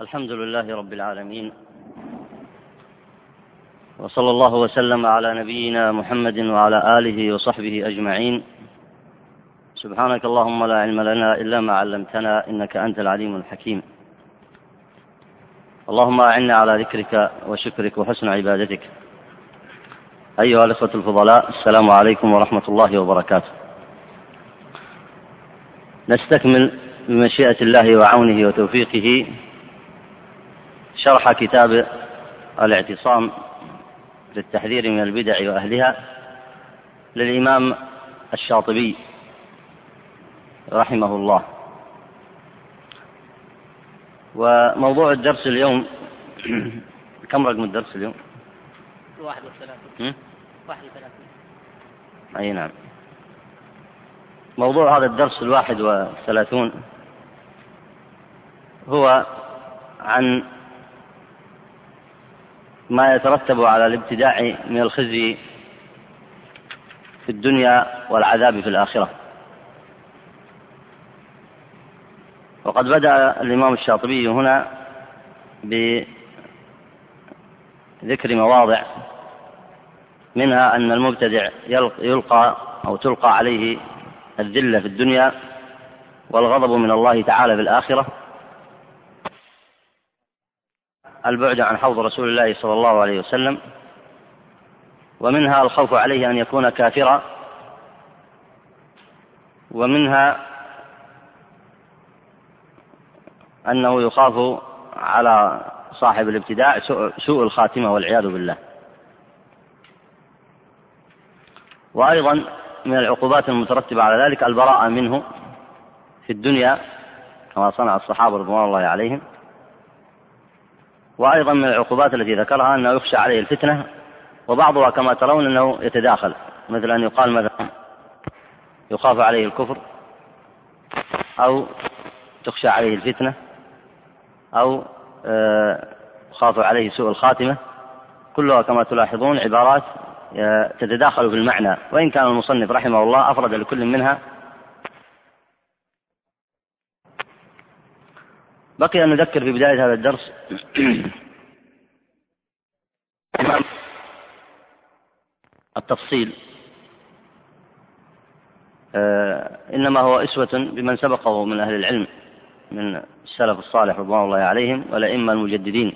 الحمد لله رب العالمين وصلى الله وسلم على نبينا محمد وعلى آله وصحبه أجمعين. سبحانك اللهم لا علم لنا إلا ما علمتنا إنك أنت العليم الحكيم. اللهم أعنا على ذكرك وشكرك وحسن عبادتك. أيها الإخوة الفضلاء السلام عليكم ورحمة الله وبركاته. نستكمل بمشيئة الله وعونه وتوفيقه شرح كتاب الاعتصام للتحذير من البدع وأهلها للإمام الشاطبي رحمه الله. وموضوع الدرس اليوم كم رقم الدرس اليوم؟ واحد وثلاثون واحد وثلاثون أي نعم. موضوع هذا الدرس الواحد والثلاثون هو عن ما يترتب على الابتداع من الخزي في الدنيا والعذاب في الآخرة. وقد بدأ الإمام الشاطبي هنا بذكر مواضع منها أن المبتدع يلقى أو تلقى عليه الذلة في الدنيا والغضب من الله تعالى في الآخرة. البعد عن حوض رسول الله صلى الله عليه وسلم ومنها الخوف عليه أن يكون كافرا ومنها أنه يخاف على صاحب الابتداع سوء الخاتمة والعياذ بالله. وأيضا من العقوبات المترتبة على ذلك البراءة منه في الدنيا كما صنع الصحابة رضوان الله عليهم وأيضا من العقوبات التي ذكرها أنه يخشى عليه الفتنة وبعضها كما ترون أنه يتداخل مثل أن يقال مثلا يخاف عليه الكفر أو تخشى عليه الفتنة أو آه، يخاف عليه سوء الخاتمة. كلها كما تلاحظون عبارات آه، تتداخل في المعنى. وإن كان المصنف رحمه الله أفرد لكل منها بقي أن نذكر في بداية هذا الدرس التفصيل. آه، إنما هو أسوة بمن سبقه من أهل العلم من السلف الصالح رضوان الله عليهم والأئمة المجددين.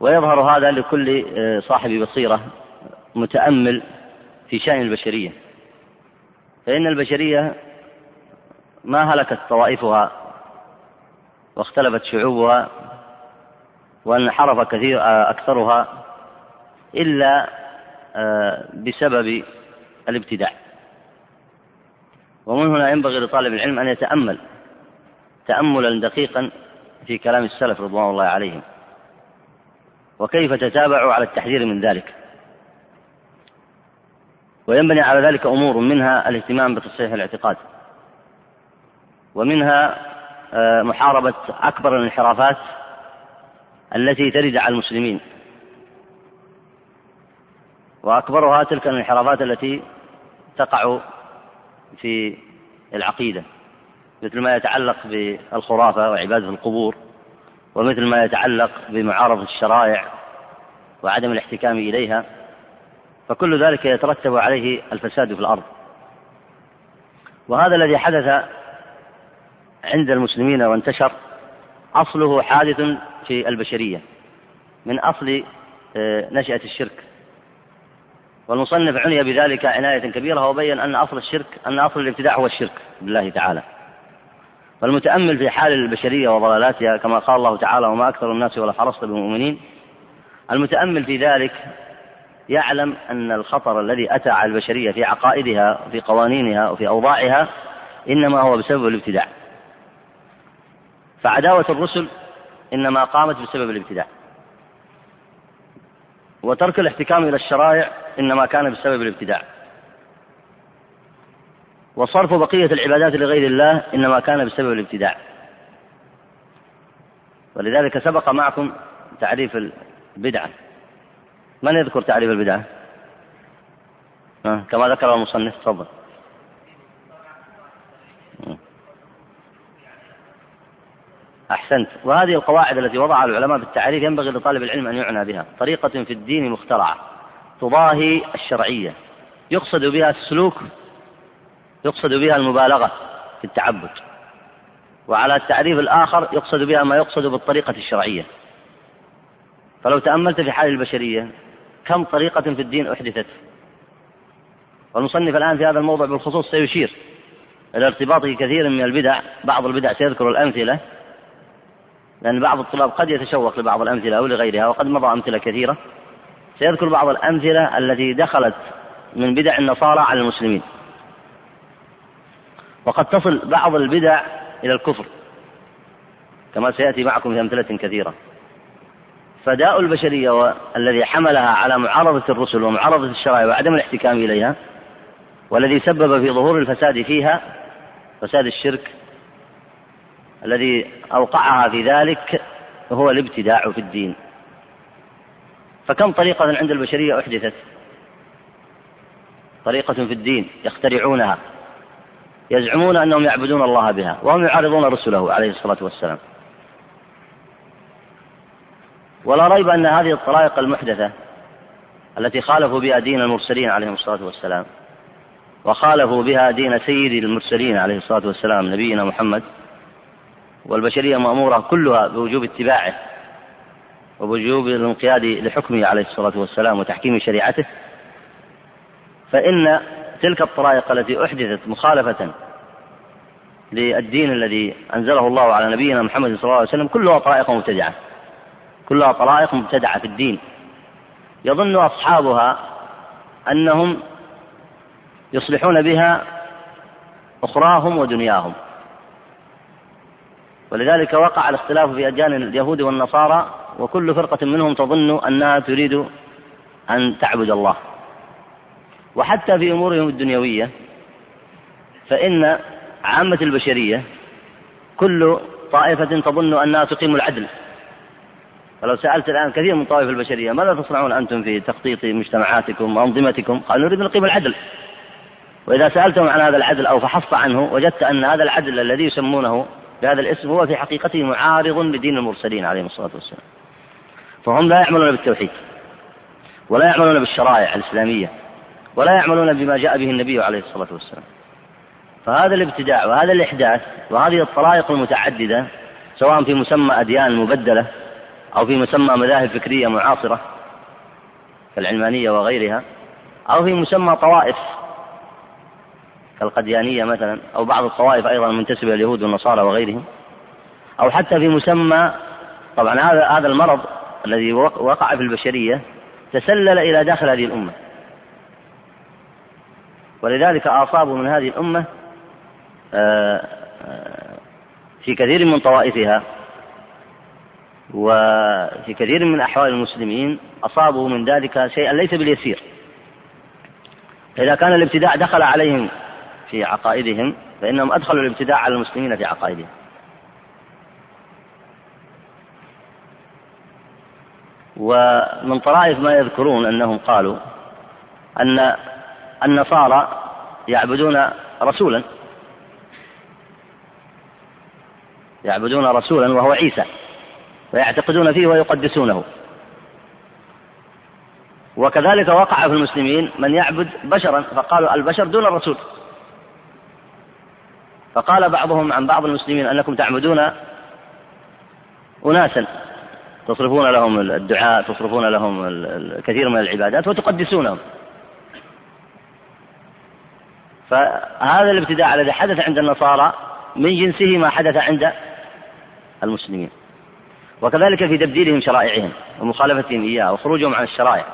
ويظهر هذا لكل آه، صاحب بصيرة متأمل في شأن البشرية. فإن البشرية ما هلكت طوائفها واختلفت شعوبها وانحرف كثير آه، أكثرها إلا آه، بسبب الابتداع. ومن هنا ينبغي لطالب العلم أن يتأمل تأملا دقيقا في كلام السلف رضوان الله عليهم. وكيف تتابعوا على التحذير من ذلك؟ وينبني على ذلك أمور منها الاهتمام بتصحيح الاعتقاد ومنها محاربة أكبر الانحرافات التي ترد على المسلمين. وأكبرها تلك الانحرافات التي تقع في العقيدة مثل ما يتعلق بالخرافة وعبادة القبور ومثل ما يتعلق بمعارضة الشرائع وعدم الاحتكام إليها فكل ذلك يترتب عليه الفساد في الأرض. وهذا الذي حدث عند المسلمين وانتشر أصله حادث في البشرية من أصل آه، نشأة الشرك. والمصنف عني بذلك عناية كبيرة وبين أن أصل الشرك أن أصل الابتداع هو الشرك بالله تعالى. والمتأمل في حال البشرية وضلالاتها كما قال الله تعالى وما أكثر الناس ولا حرصت بالمؤمنين المتأمل في ذلك يعلم أن الخطر الذي أتى على البشرية في عقائدها وفي قوانينها وفي أوضاعها إنما هو بسبب الابتداع. فعداوة الرسل إنما قامت بسبب الابتداع. وترك الاحتكام إلى الشرائع إنما كان بسبب الابتداع. وصرف بقية العبادات لغير الله إنما كان بسبب الابتداع. ولذلك سبق معكم تعريف البدعة. من يذكر تعريف البدعة؟ كما ذكر المصنف تفضل. أحسنت. وهذه القواعد التي وضعها العلماء في التعريف ينبغي لطالب العلم أن يعنى بها. طريقة في الدين مخترعة. تضاهي الشرعية. يقصد بها السلوك يقصد بها المبالغة في التعبد. وعلى التعريف الآخر يقصد بها ما يقصد بالطريقة الشرعية. فلو تأملت في حال البشرية كم طريقة في الدين أحدثت؟ والمصنف الآن في هذا الموضوع بالخصوص سيشير إلى ارتباطه كثير من البدع. بعض البدع سيذكر الأمثلة. لأن بعض الطلاب قد يتشوق لبعض الأمثلة أو لغيرها وقد مضى أمثلة كثيرة. سيذكر بعض الأمثلة التي دخلت من بدع النصارى على المسلمين. وقد تصل بعض البدع إلى الكفر. كما سيأتي معكم في أمثلة كثيرة. فداء البشرية الذي حملها على معارضة الرسل ومعارضة الشرائع وعدم الاحتكام إليها والذي سبب في ظهور الفساد فيها فساد الشرك الذي أوقعها في ذلك هو الابتداع في الدين. فكم طريقة عند البشرية أحدثت؟ طريقة في الدين يخترعونها يزعمون أنهم يعبدون الله بها وهم يعارضون رسله عليه الصلاة والسلام. ولا ريب أن هذه الطرائق المحدثة التي خالفوا بها دين المرسلين عليهم الصلاة والسلام وخالفوا بها دين سيد المرسلين عليه الصلاة والسلام نبينا محمد والبشرية مأمورة كلها بوجوب اتباعه وبوجوب الانقياد لحكمه عليه الصلاة والسلام وتحكيم شريعته. فإن تلك الطرائق التي أحدثت مخالفة للدين الذي أنزله الله على نبينا محمد صلى الله عليه وسلم كلها طرائق مبتدعة. كلها طرائق مبتدعة في الدين. يظن أصحابها أنهم يصلحون بها أخراهم ودنياهم. ولذلك وقع الاختلاف في أديان اليهود والنصارى وكل فرقة منهم تظن أنها تريد أن تعبد الله. وحتى في أمورهم الدنيوية فإن عامة البشرية كل طائفة تظن أنها تقيم العدل. فلو سألت الآن كثير من طوائف البشرية ماذا تصنعون أنتم في تخطيط مجتمعاتكم وأنظمتكم قالوا نريد نقيم العدل. وإذا سألتهم عن هذا العدل أو فحصت عنه وجدت أن هذا العدل الذي يسمونه بهذا الاسم هو في حقيقته معارض لدين المرسلين عليهم الصلاة والسلام. فهم لا يعملون بالتوحيد ولا يعملون بالشرائع الإسلامية ولا يعملون بما جاء به النبي عليه الصلاة والسلام. فهذا الابتداع وهذا الإحداث وهذه الطرائق المتعددة سواء في مسمى أديان مبدلة أو في مسمى مذاهب فكرية معاصرة كالعلمانية وغيرها أو في مسمى طوائف كالقديانية مثلا أو بعض الطوائف أيضا المنتسبة لليهود والنصارى وغيرهم. أو حتى في مسمى طبعا هذا هذا المرض الذي وقع في البشرية تسلل إلى داخل هذه الأمة. ولذلك أصابوا من هذه الأمة آه، آه، في كثير من طوائفها وفي كثير من أحوال المسلمين أصابوا من ذلك شيئا ليس باليسير. إذا كان الابتداع دخل عليهم في عقائدهم فإنهم أدخلوا الابتداع على المسلمين في عقائدهم. ومن طرائف ما يذكرون أنهم قالوا أن النصارى يعبدون رسولا يعبدون رسولا وهو عيسى ويعتقدون فيه ويقدسونه. وكذلك وقع في المسلمين من يعبد بشرا فقالوا البشر دون الرسول. فقال بعضهم عن بعض المسلمين أنكم تعبدون أناسا تصرفون لهم الدعاء تصرفون لهم الكثير من العبادات وتقدسونهم. فهذا الابتداع الذي حدث عند النصارى من جنسه ما حدث عند المسلمين. وكذلك في تبديلهم شرائعهم ومخالفتهم إياها وخروجهم عن الشرائع.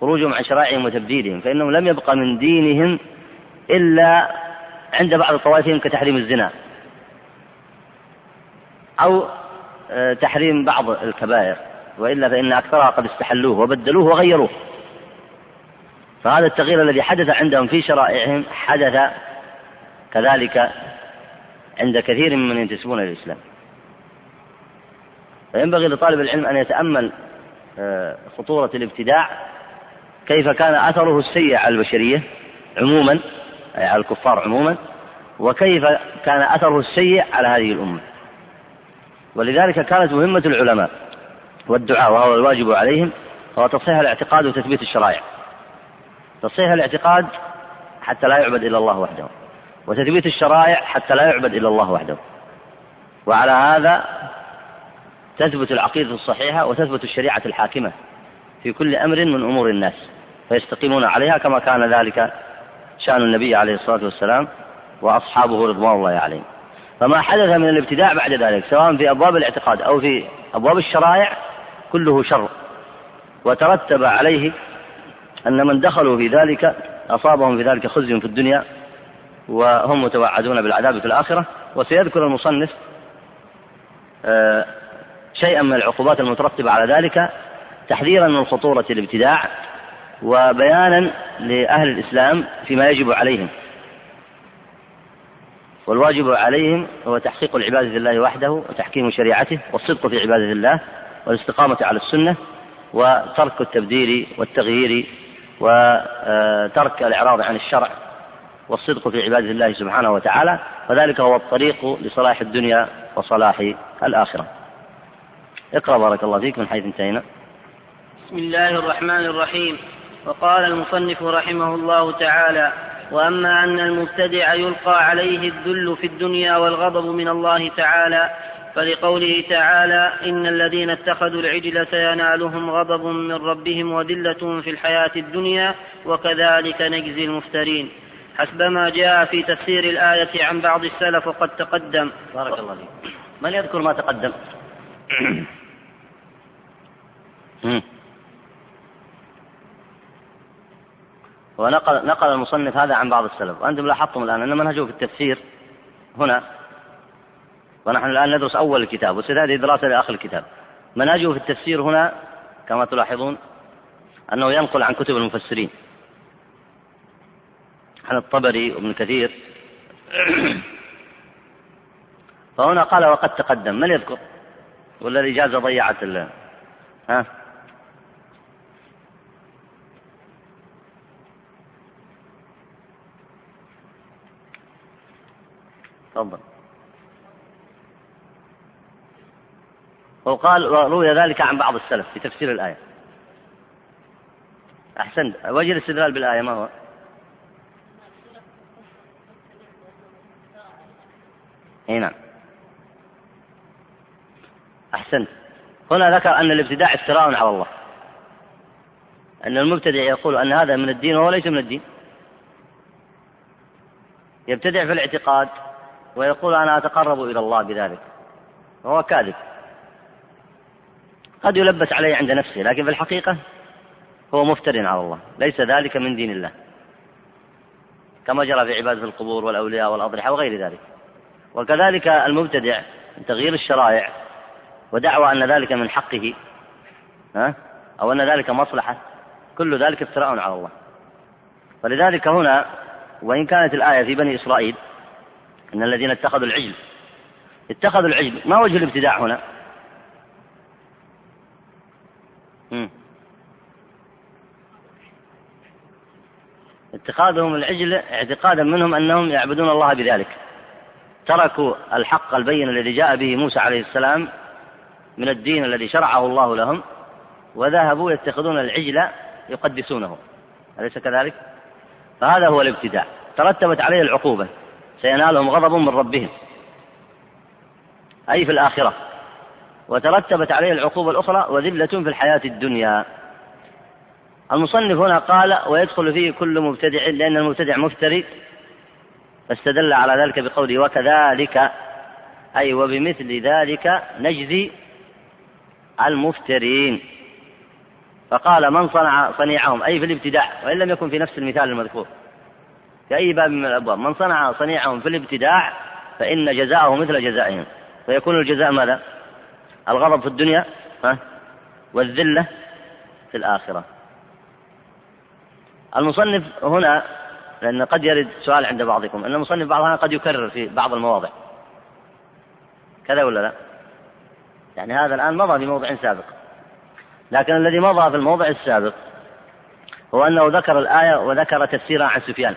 خروجهم عن شرائعهم وتبديلهم فإنهم لم يبقى من دينهم إلا عند بعض طوائفهم كتحريم الزنا. أو آه، تحريم بعض الكبائر. وإلا فإن أكثرها قد استحلوه وبدلوه وغيروه. فهذا التغيير الذي حدث عندهم في شرائعهم حدث كذلك عند كثير ممن ينتسبون إلى الإسلام. فينبغي لطالب العلم أن يتأمل آه، خطورة الابتداع كيف كان أثره السيء على البشرية عموما أي على الكفار عموما وكيف كان أثره السيء على هذه الأمة. ولذلك كانت مهمة العلماء والدعاء وهو الواجب عليهم هو تصحيح الاعتقاد وتثبيت الشرائع. تصحيح الاعتقاد حتى لا يعبد إلا الله وحده وتثبيت الشرائع حتى لا يعبد إلا الله وحده. وعلى هذا تثبت العقيدة الصحيحة وتثبت الشريعة الحاكمة في كل أمر من أمور الناس فيستقيمون عليها كما كان ذلك شأن النبي عليه الصلاة والسلام وأصحابه رضوان الله عليهم. فما حدث من الابتداع بعد ذلك سواء في أبواب الاعتقاد أو في أبواب الشرائع كله شر. وترتب عليه أن من دخلوا في ذلك أصابهم في ذلك خزي في الدنيا وهم متوعدون بالعذاب في الآخرة. وسيذكر المصنف آه، شيئا من العقوبات المترتبة على ذلك تحذيرا من خطورة الابتداع وبيانا لأهل الإسلام فيما يجب عليهم. والواجب عليهم هو تحقيق العبادة لله وحده وتحكيم شريعته والصدق في عبادة الله والاستقامة على السنة وترك التبديل والتغيير وترك الإعراض عن الشرع والصدق في عبادة الله سبحانه وتعالى. فذلك هو الطريق لصلاح الدنيا وصلاح الآخرة. اقرأ بارك الله فيك من حيث انتهينا. بسم الله الرحمن الرحيم. وقال المصنف رحمه الله تعالى وأما أن المبتدع يلقى عليه الذل في الدنيا والغضب من الله تعالى فلقوله تعالى إن الذين اتخذوا العجل سينالهم غضب من ربهم وذلة في الحياة الدنيا وكذلك نجزي المفترين. حسب ما جاء في تفسير الآية عن بعض السلف وقد تقدم. بارك الله فيك. من يذكر ما تقدم؟ ونقل نقل المصنف هذا عن بعض السلف. وأنتم لاحظتم الآن أن منهجه في التفسير هنا. ونحن الآن ندرس أول الكتاب وستأتي دراسة لآخر الكتاب. منهجه في التفسير هنا كما تلاحظون أنه ينقل عن كتب المفسرين. عن الطبري وابن كثير. فهنا قال وقد تقدم. من يذكر؟ والذي جاز ضيعت ها؟ تفضل. وقال وروي ذلك عن بعض السلف في تفسير الآية. أحسنت. وجه الاستدلال بالآية ما هو؟ إي نعم. أحسنت. هنا ذكر أن الابتداع افتراء على الله. أن المبتدع يقول أن هذا من الدين وهو ليس من الدين. يبتدع في الاعتقاد. ويقول أنا أتقرب إلى الله بذلك. وهو كاذب. قد يلبس عليه عند نفسه لكن في الحقيقة هو مفتر على الله. ليس ذلك من دين الله. كما جرى في عبادة القبور والأولياء والأضرحة وغير ذلك. وكذلك المبتدع تغيير الشرائع ودعوى أن ذلك من حقه ها؟ أو أن ذلك مصلحة. كل ذلك افتراء على الله. ولذلك هنا وإن كانت الآية في بني إسرائيل إن الذين اتخذوا العجل اتخذوا العجل ما وجه الابتداع هنا. اتخاذهم العجل اعتقادا منهم أنهم يعبدون الله بذلك. تركوا الحق البين الذي جاء به موسى عليه السلام من الدين الذي شرعه الله لهم وذهبوا يتخذون العجل يقدسونه. أليس كذلك؟ فهذا هو الابتداع. ترتبت عليه العقوبة. سينالهم غضب من ربهم. أي في الآخرة. وترتبت عليه العقوبة الأخرى وذلة في الحياة الدنيا. المصنف هنا قال ويدخل فيه كل مبتدع لأن المبتدع مفتري. فاستدل على ذلك بقوله وكذلك. أي وبمثل ذلك نجزي المفترين. فقال من صنع صنيعهم؟ أي في الابتداع. وإن لم يكن في نفس المثال المذكور. في أي باب من الأبواب من صنع صنيعهم في الابتداع فإن جزاءه مثل جزائهم فيكون الجزاء ماذا؟ الغضب في الدنيا ها؟ والذلة في الآخرة المصنف هنا لأن قد يرد سؤال عند بعضكم أن المصنف بعضها قد يكرر في بعض المواضع كذا ولا لا؟ يعني هذا الآن مضى في موضع سابق لكن الذي مضى في الموضع السابق هو أنه ذكر الآية وذكر تفسيرها عن سفيان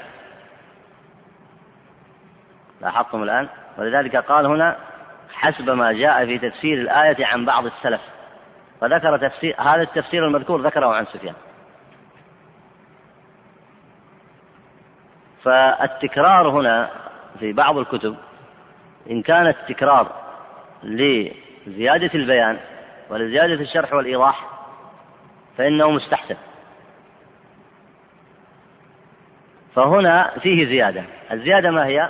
لاحظتم الآن؟ ولذلك قال هنا حسب ما جاء في تفسير الآية عن بعض السلف. فذكر تفسير هذا التفسير المذكور ذكره عن سفيان. فالتكرار هنا في بعض الكتب إن كان التكرار لزيادة البيان ولزيادة الشرح والإيضاح فإنه مستحسن. فهنا فيه زيادة. الزيادة ما هي؟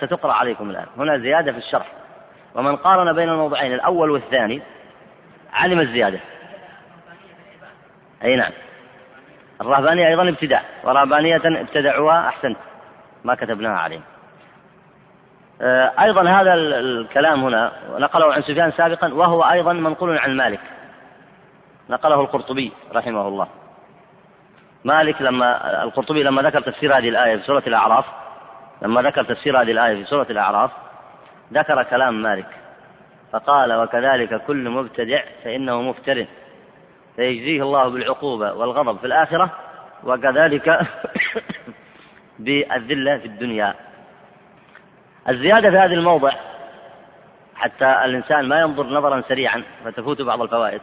ستقرأ عليكم الآن. هنا زيادة في الشرح. ومن قارن بين الموضعين الأول والثاني علم الزيادة. أي نعم. الرهبانية أيضا ابتداع ورهبانية ابتدعوها أحسنت. ما كتبناها عليهم. آه، أيضا هذا الكلام هنا نقله عن سفيان سابقا وهو أيضا منقول عن مالك. نقله القرطبي رحمه الله. مالك لما القرطبي لما ذكر تفسير هذه الآية في سورة الأعراف لما ذكر تفسير هذه الآية في سورة الأعراف ذكر كلام مالك فقال وكذلك كل مبتدع فإنه مفتر فيجزيه الله بالعقوبة والغضب في الآخرة وكذلك بالذلة في الدنيا. الزيادة في هذا الموضع حتى الإنسان ما ينظر نظرا سريعا فتفوت بعض الفوائد.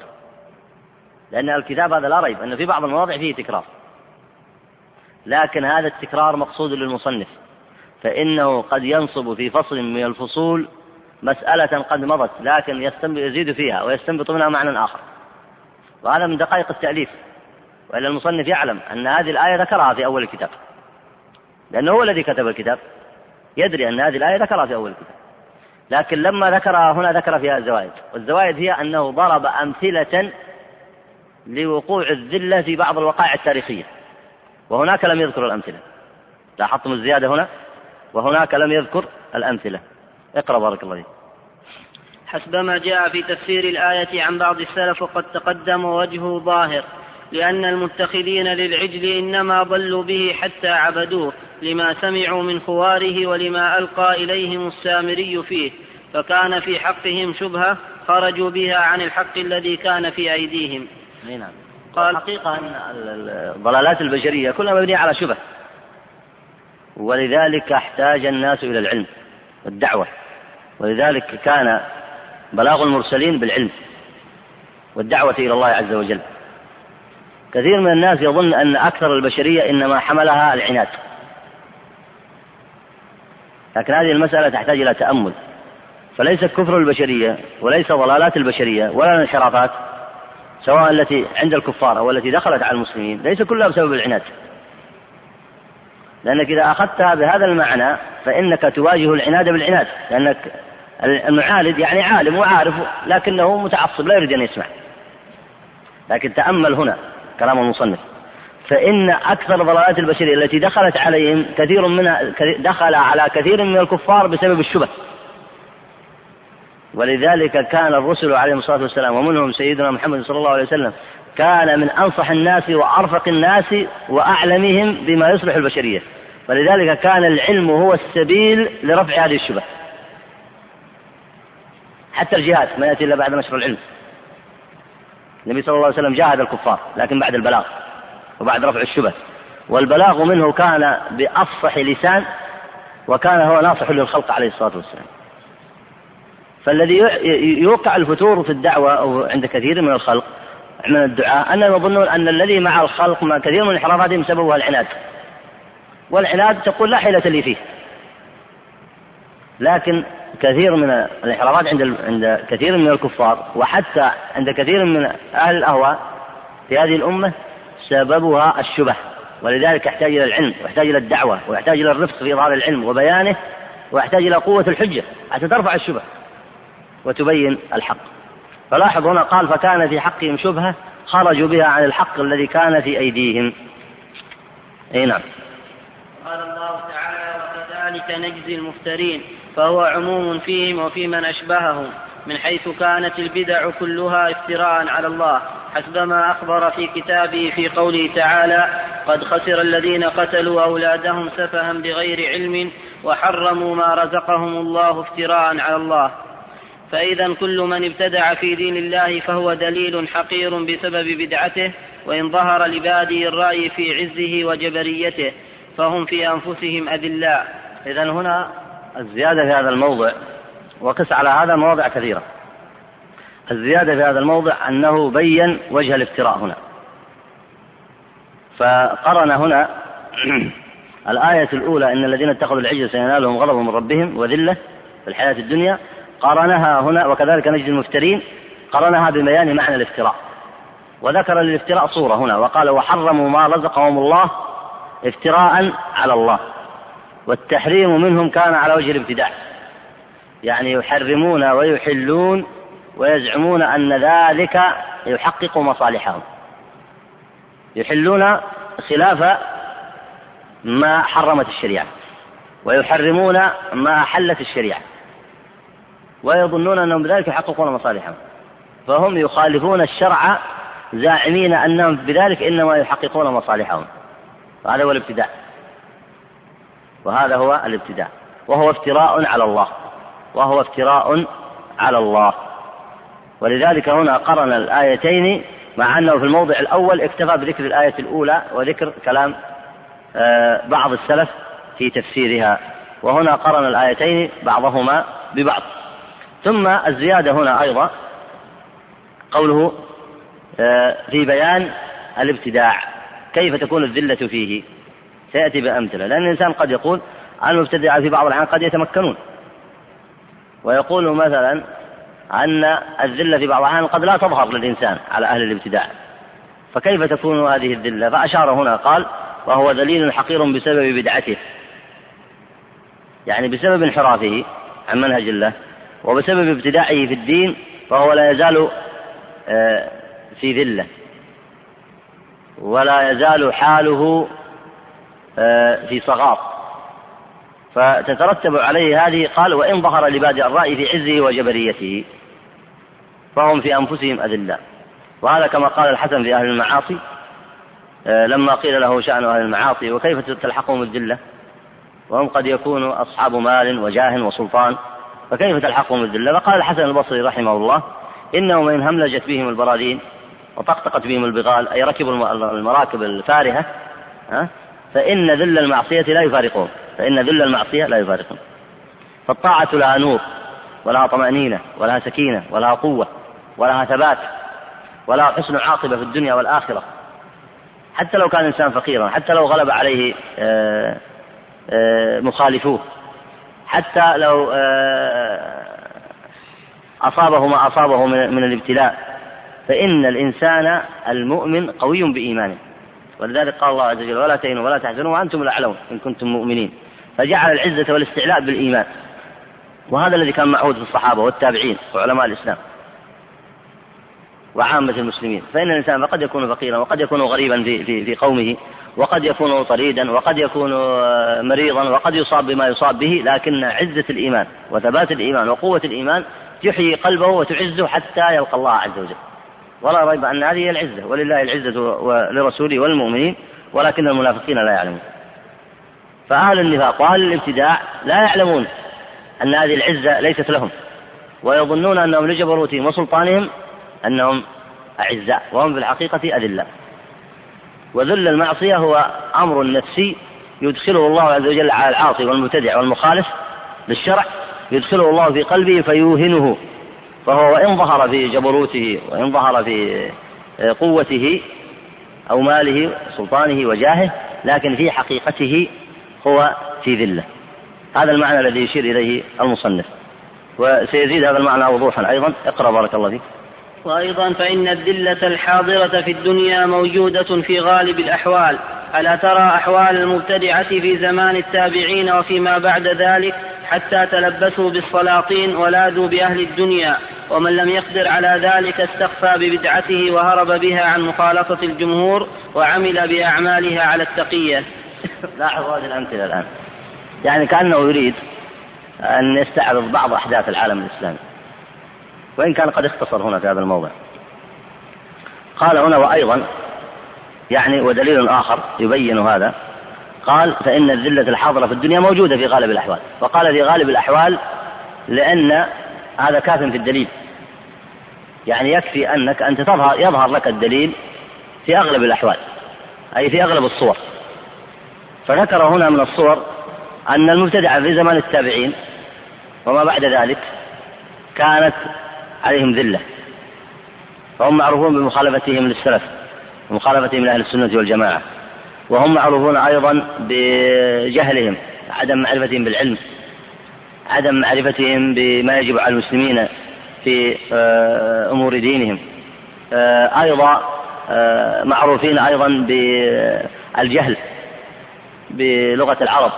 لأن الكتاب هذا لا ريب أن في بعض المواضع فيه تكرار. لكن هذا التكرار مقصود للمصنف. فإنه قد ينصب في فصل من الفصول مسألة قد مضت لكن يزيد فيها ويستنبط منها معنى آخر. وهذا من دقائق التأليف وإلا المصنف يعلم أن هذه الآية ذكرها في أول الكتاب. لأنه هو الذي كتب الكتاب يدري أن هذه الآية ذكرها في أول الكتاب. لكن لما ذكرها هنا ذكر فيها الزوائد. والزوائد هي أنه ضرب أمثلة لوقوع الذلة في بعض الوقائع التاريخية وهناك لم يذكر الأمثلة. لاحظتم الزيادة هنا؟ وهناك لم يذكر الأمثلة. اقرأ بارك الله فيك. حسبما جاء في تفسير الآية عن بعض السلف وقد تقدم وجهه ظاهر لأن المتخذين للعجل إنما ضلوا به حتى عبدوه لما سمعوا من خواره ولما ألقى إليهم السامري فيه. فكان في حقهم شبهة خرجوا بها عن الحق الذي كان في أيديهم. نعم. قال الحقيقة أن الضلالات البشرية كلها مبنية على شبه. ولذلك احتاج الناس إلى العلم والدعوة. ولذلك كان بلاغ المرسلين بالعلم والدعوة إلى الله عز وجل. كثير من الناس يظن أن أكثر البشرية إنما حملها العناد. لكن هذه المسألة تحتاج إلى تأمل. فليس كفر البشرية وليس ضلالات البشرية ولا الانحرافات سواء التي عند الكفار أو التي دخلت على المسلمين ليس كلها بسبب العناد. لأنك إذا أخذتها بهذا المعنى فإنك تواجه العناد بالعناد لأنك المعاند يعني عالم وعارف لكنه متعصب لا يريد أن يسمع. لكن تأمل هنا كلام المصنف. فإن أكثر ضلالات البشرية التي دخلت عليهم كثير منها دخل على كثير من الكفار بسبب الشبه. ولذلك كان الرسل عليهم الصلاة والسلام ومنهم سيدنا محمد صلى الله عليه وسلم كان من أنصح الناس وأرفق الناس وأعلمهم بما يصلح البشرية. ولذلك كان العلم هو السبيل لرفع هذه الشبه. حتى الجهاد ما يأتي إلا بعد نشر العلم. النبي صلى الله عليه وسلم جاهد الكفار لكن بعد البلاغ وبعد رفع الشبه. والبلاغ منه كان بأفصح لسان وكان هو ناصح للخلق عليه الصلاة والسلام. فالذي يوقع الفتور في الدعوة أو عند كثير من الخلق من الدعاء أنهم يظنون أن الذي مع الخلق ما كثير من انحرافاتهم سببها العناد. والعناد تقول لا حيلة لي فيه. لكن كثير من الانحرافات عند عند كثير من الكفار وحتى عند كثير من أهل الأهواء في هذه الأمة سببها الشبه. ولذلك يحتاج إلى العلم ويحتاج إلى الدعوة ويحتاج إلى الرفق في إظهار العلم وبيانه ويحتاج إلى قوة الحجة حتى ترفع الشبه وتبين الحق. فلاحظ هنا قال فكان في حقهم شبهة خرجوا بها عن الحق الذي كان في أيديهم. إي نعم. قال الله تعالى وكذلك نجزي المفترين فهو عموم فيهم وفي من أشبههم من حيث كانت البدع كلها افتراء على الله حسبما أخبر في كتابه في قوله تعالى قد خسر الذين قتلوا أولادهم سفها بغير علم وحرموا ما رزقهم الله افتراء على الله. فإذا كل من ابتدع في دين الله فهو دليل حقير بسبب بدعته وإن ظهر لبادي الرأي في عزه وجبريته فهم في أنفسهم أذلاء. إذا هنا الزيادة في هذا الموضع وقس على هذا مواضع كثيرة. الزيادة في هذا الموضع أنه بين وجه الافتراء هنا. فقرن هنا الآية الأولى إن الذين اتخذوا العجل سينالهم غضب من ربهم وذلة في الحياة الدنيا قرنها هنا وكذلك نجد المفترين قرنها ببيان معنى الافتراء. وذكر للافتراء صورة هنا وقال وحرموا ما رزقهم الله افتراء على الله والتحريم منهم كان على وجه الابتداع. يعني يحرمون ويحلون ويزعمون أن ذلك يحقق مصالحهم. يحلون خلاف ما حرمت الشريعة ويحرمون ما أحلت الشريعة. ويظنون أنهم بذلك يحققون مصالحهم. فهم يخالفون الشرع زاعمين أنهم بذلك إنما يحققون مصالحهم. وهذا هو الابتداع وهذا هو الابتداع وهو افتراء على الله. وهو افتراء على الله. ولذلك هنا قرن الآيتين مع أنه في الموضع الأول اكتفى بذكر الآية الأولى وذكر كلام آه، بعض السلف في تفسيرها. وهنا قرن الآيتين بعضهما ببعض. ثم الزيادة هنا أيضا قوله آه، في بيان الابتداع كيف تكون الذلة فيه؟ سيأتي بأمثلة لأن الإنسان قد يقول المبتدعة في بعض الأحيان قد يتمكنون. ويقول مثلا أن الذلة في بعض الأحيان قد لا تظهر للإنسان على أهل الابتداع. فكيف تكون هذه الذلة؟ فأشار هنا قال وهو دليل حقير بسبب بدعته. يعني بسبب انحرافه عن منهج الله. وبسبب ابتداعه في الدين فهو لا يزال آه، في ذلة. ولا يزال حاله آه، في صغار. فتترتب عليه هذه قال وإن ظهر لبادئ الرأي في عزه وجبريته فهم في أنفسهم أذلاء وهذا كما قال الحسن في أهل المعاصي آه، لما قيل له شأن أهل المعاصي وكيف تلحقهم الذلة؟ وهم قد يكونوا أصحاب مال وجاه وسلطان. فكيف تلحقهم الذلة؟ فقال الحسن البصري رحمه الله إنهم إن هملجت بهم البراذين وطقطقت بهم البغال أي ركبوا المراكب الفارهة فإن ذل المعصية لا يفارقهم فإن ذل المعصية لا يفارقهم فالطاعة لها نور ولها طمأنينة ولها سكينة ولها قوة ولها ثبات ولها حسن عاقبة في الدنيا والآخرة. حتى لو كان الإنسان فقيرا حتى لو غلب عليه آه، آه، مخالفوه. حتى لو آه، أصابه ما أصابه من الابتلاء. فإن الإنسان المؤمن قوي بإيمانه. ولذلك قال الله عز وجل ولا تهنوا ولا تحزنوا وأنتم الأعلون إن كنتم مؤمنين. فجعل العزة والاستعلاء بالإيمان. وهذا الذي كان معهود في الصحابة والتابعين وعلماء الإسلام. وعامة المسلمين. فإن الإنسان قد يكون فقيرا وقد يكون غريبا في, في, في قومه وقد يكون طريدا وقد يكون مريضا وقد يصاب بما يصاب به لكن عزة الإيمان وثبات الإيمان وقوة الإيمان تحيي قلبه وتعزه حتى يلقى الله عز وجل. ولا ريب أن هذه هي العزة ولله العزة ولرسوله والمؤمنين ولكن المنافقين لا يعلمون. فأهل النفاق وأهل الابتداع لا يعلمون أن هذه العزة ليست لهم ويظنون أنهم لجبروتهم وسلطانهم أنهم أعزاء وهم في الحقيقة أذلاء وذل المعصية هو أمر نفسي يدخله الله عز وجل على العاصي والمبتدع والمخالف للشرع يدخله الله في قلبه فيوهنه. فهو وإن ظهر في جبروته وإن ظهر في قوته أو ماله سلطانه وجاهه لكن في حقيقته هو في ذلة. هذا المعنى الذي يشير إليه المصنف. وسيزيد هذا المعنى وضوحا أيضا. اقرأ بارك الله فيك. وأيضا فإن الذلة الحاضرة في الدنيا موجودة في غالب الأحوال. ألا ترى أحوال المبتدعة في زمان التابعين وفيما بعد ذلك حتى تلبسوا بالسلاطين ولاذوا بأهل الدنيا؟ ومن لم يقدر على ذلك استخفى ببدعته وهرب بها عن مخالطة الجمهور وعمل بأعمالها على التقية. لاحظوا هذه الأمثلة الآن. يعني كأنه يريد أن يستعرض بعض أحداث العالم الإسلامي. وإن كان قد اختصر هنا في هذا الموضع. قال هنا وأيضا يعني ودليل آخر يبين هذا قال فإن الذلة الحاضرة في الدنيا موجودة في غالب الأحوال. وقال في غالب الأحوال لأن هذا كاف في الدليل. يعني يكفي أنك أنت تظهر يظهر لك الدليل في أغلب الأحوال أي في أغلب الصور. فذكر هنا من الصور أن المبتدع في زمان التابعين وما بعد ذلك كانت عليهم ذلة. فهم معروفون بمخالفتهم للسلف ومخالفتهم لأهل السنة والجماعة. وهم معروفون أيضا بجهلهم عدم معرفتهم بالعلم عدم معرفتهم بما يجب على المسلمين في آه، أمور دينهم. آه، أيضا آه، معروفين أيضا بالجهل بلغة العرب.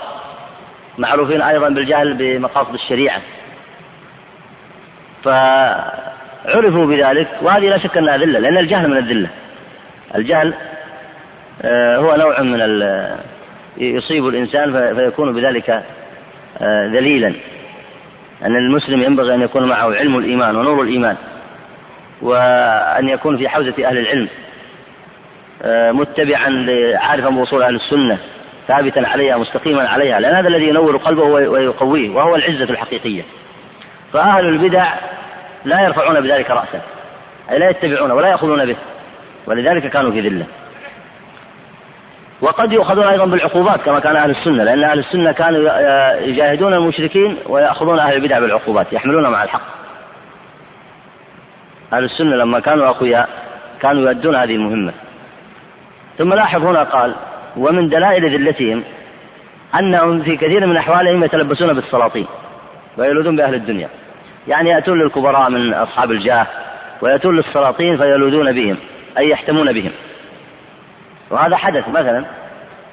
معروفين أيضا بالجهل بمقاصد الشريعة. فعرفوا بذلك وهذه لا شك أنها ذلة لأن الجهل من الذلة. الجهل هو نوع من يصيب الإنسان فيكون بذلك ذليلا. أن المسلم ينبغي أن يكون معه علم الإيمان ونور الإيمان وأن يكون في حوزة أهل العلم آه، متبعا عارفا بوصول أهل السنة ثابتا عليها مستقيما عليها لأن هذا الذي ينور قلبه ويقويه وهو العزة الحقيقية. فأهل البدع لا يرفعون بذلك رأسا أي لا يتبعون ولا يأخذون به ولذلك كانوا في ذلة. وقد يؤخذون أيضا بالعقوبات كما كان أهل السنة لأن أهل السنة كانوا يجاهدون المشركين ويأخذون أهل البدع بالعقوبات يحملون مع الحق. أهل السنة لما كانوا أقوياء كانوا يؤدون هذه المهمة. ثم لاحظ هنا قال ومن دلائل ذلتهم أنهم في كثير من أحوالهم يتلبسون بالسلاطين ويلوذون بأهل الدنيا. يعني يأتون للكبراء من أصحاب الجاه ويأتون للسلاطين فيلوذون بهم أي يحتمون بهم. وهذا حدث مثلا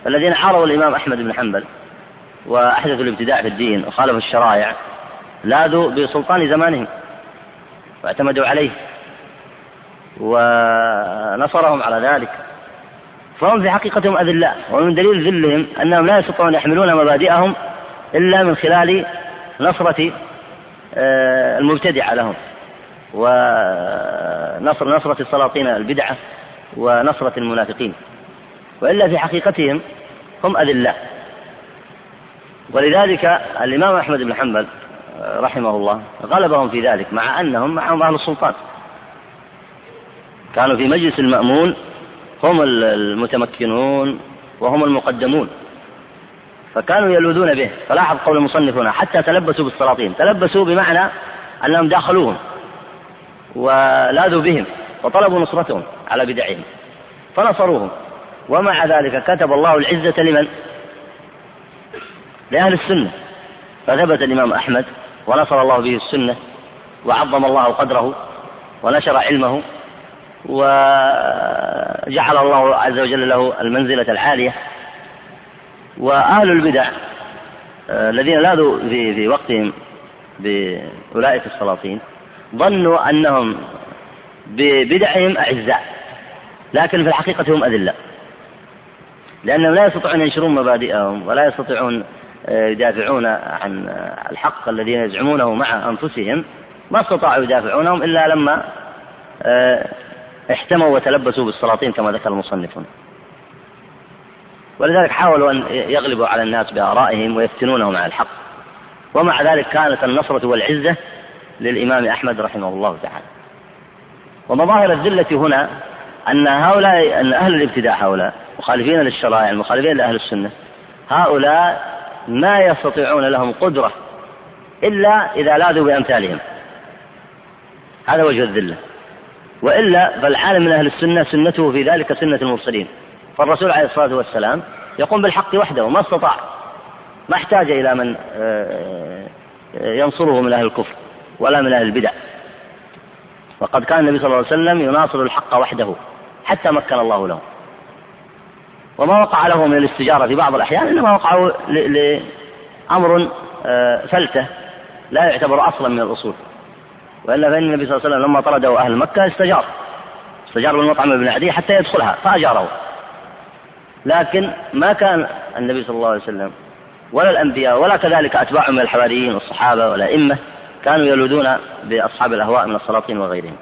الذين حاربوا الإمام أحمد بن حنبل وأحدثوا الابتداع في الدين وخالفوا الشرائع لاذوا بسلطان زمانهم واعتمدوا عليه ونصرهم على ذلك. فهم في حقيقتهم أذلاء ومن دليل ذلهم أنهم لا يستطيعون يحملون مبادئهم إلا من خلال نصرة المبتدعة لهم. ونصر نصرة السلاطين البدعة ونصرة المنافقين. وإلا في حقيقتهم هم أذلاء ولذلك الإمام أحمد بن حنبل رحمه الله غلبهم في ذلك مع أنهم معهم أهل السلطان. كانوا في مجلس المأمون هم المتمكنون وهم المقدمون. فكانوا يلوذون به. فلاحظ قول المصنف هنا حتى تلبسوا بالسلاطين. تلبسوا بمعنى أنهم داخلوهم ولاذوا بهم وطلبوا نصرتهم على بدعهم فنصروهم. ومع ذلك كتب الله العزة لمن؟ لأهل السنة. فثبت الإمام أحمد ونصر الله به السنة وعظم الله قدره ونشر علمه وجعل الله عز وجل له المنزلة العالية. وأهل البدع آه، الذين لاذوا في في وقتهم بأولئك السلاطين ظنوا أنهم ببدعهم أعزاء لكن في الحقيقة هم أذلاء لأنهم لا يستطيعون ينشرون مبادئهم ولا يستطيعون آه، يدافعون عن الحق الذي يزعمونه مع أنفسهم. ما استطاعوا يدافعونهم إلا لما آه، احتموا وتلبسوا بالسلاطين كما ذكر المصنفون. ولذلك حاولوا أن يغلبوا على الناس بآرائهم ويفتنونهم على الحق. ومع ذلك كانت النصرة والعزة للإمام أحمد رحمه الله تعالى. ومظاهر الذلة هنا أن هؤلاء أن أهل الابتداع هؤلاء مخالفين للشرائع المخالفين لأهل السنة هؤلاء ما يستطيعون لهم قدرة إلا إذا لاذوا بأمثالهم. هذا وجه الذلة. وإلا فالعالم من أهل السنة سنته في ذلك سنة المرسلين. فالرسول عليه الصلاة والسلام يقوم بالحق وحده ما استطاع ما احتاج إلى من آه، آه، ينصره من أهل الكفر ولا من أهل البدع. وقد كان النبي صلى الله عليه وسلم يناصر الحق وحده حتى مكن الله له. وما وقع له من الاستجارة في بعض الأحيان إنما وقع لأمر آه، فلتة لا يعتبر أصلا من الأصول. وإلا فإن النبي صلى الله عليه وسلم لما طرده أهل مكة استجار. استجار بالمطعم بن عدي حتى يدخلها فأجاره. لكن ما كان النبي صلى الله عليه وسلم ولا الأنبياء ولا كذلك أتباعهم من الحواريين والصحابة والأئمة كانوا يلوذون بأصحاب الأهواء من السلاطين وغيرهم.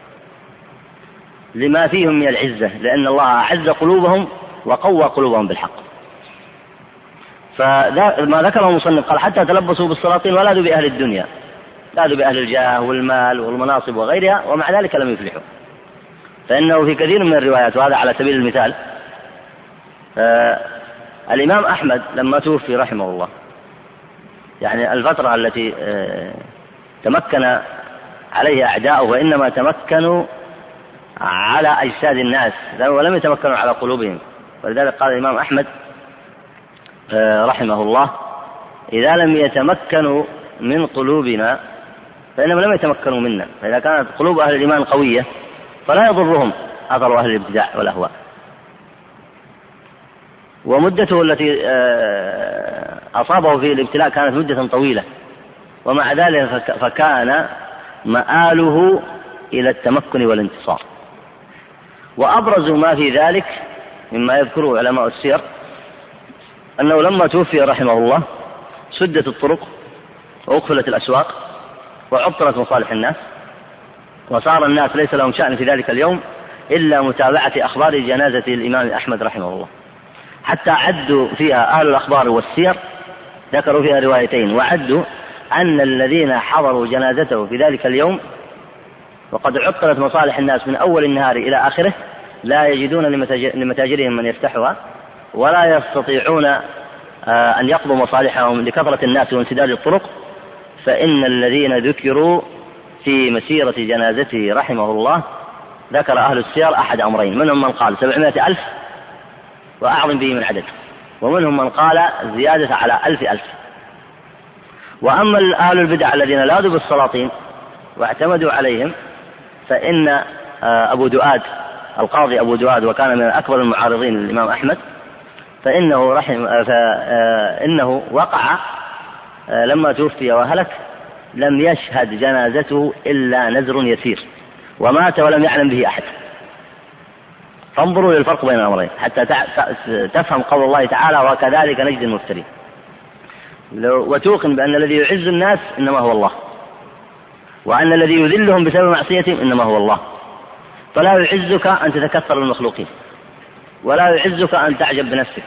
لما فيهم من العزة لأن الله أعز قلوبهم وقوى قلوبهم بالحق. فما ذكره المصنف قال حتى تلبسوا بالسلاطين ولاذوا بأهل الدنيا. لاذوا بأهل الجاه والمال والمناصب وغيرها ومع ذلك لم يفلحوا. فإنه في كثير من الروايات وهذا على سبيل المثال الإمام أحمد لما توفي رحمه الله يعني الفترة التي آه تمكن عليه أعداؤه وإنما تمكنوا على أجساد الناس ولم يتمكنوا على قلوبهم. ولذلك قال الإمام أحمد آه، رحمه الله إذا لم يتمكنوا من قلوبنا فإنهم لم يتمكنوا منا. فإذا كانت قلوب أهل الإيمان قوية فلا يضرهم أثر أهل الابتداع والأهواء. ومدته التي آه، أصابه في الابتلاء كانت مدة طويلة. ومع ذلك فكان مآله إلى التمكن والانتصار. وأبرز ما في ذلك مما يذكره علماء السير أنه لما توفي رحمه الله سدت الطرق وأقفلت الأسواق وعطلت مصالح الناس وصار الناس ليس لهم شأن في ذلك اليوم إلا متابعة أخبار جنازة الإمام أحمد رحمه الله. حتى عدوا فيها أهل الأخبار والسير ذكروا فيها روايتين وعدوا أن الذين حضروا جنازته في ذلك اليوم وقد عطلت مصالح الناس من أول النهار إلى آخره لا يجدون لمتاجرهم من يفتحها ولا يستطيعون آه، أن يقضوا مصالحهم لكثرة الناس وانسداد الطرق فإن الذين ذكروا في مسيرة جنازته رحمه الله ذكر أهل السير أحد أمرين منهم من قال سبعمائة ألف وأعظم به من عدد ومنهم من قال زيادة على ألف ألف. وأما أهل البدع الذين لاذوا بالسلاطين واعتمدوا عليهم فإن آه، أبو دؤاد القاضي أبو دؤاد وكان من أكبر المعارضين للإمام أحمد فإنه رحم آه، فإنه وقع آه، لما توفي وهلك لم يشهد جنازته إلا نزر يسير. ومات ولم يعلم به أحد. فانظروا للفرق بين الأمرين حتى تفهم قول الله تعالى وكذلك نجد المفترين. وتوقن بأن الذي يعز الناس إنما هو الله. وأن الذي يذلهم بسبب معصيتهم إنما هو الله. فلا يعزك أن تتكثر المخلوقين. ولا يعزك أن تعجب بنفسك.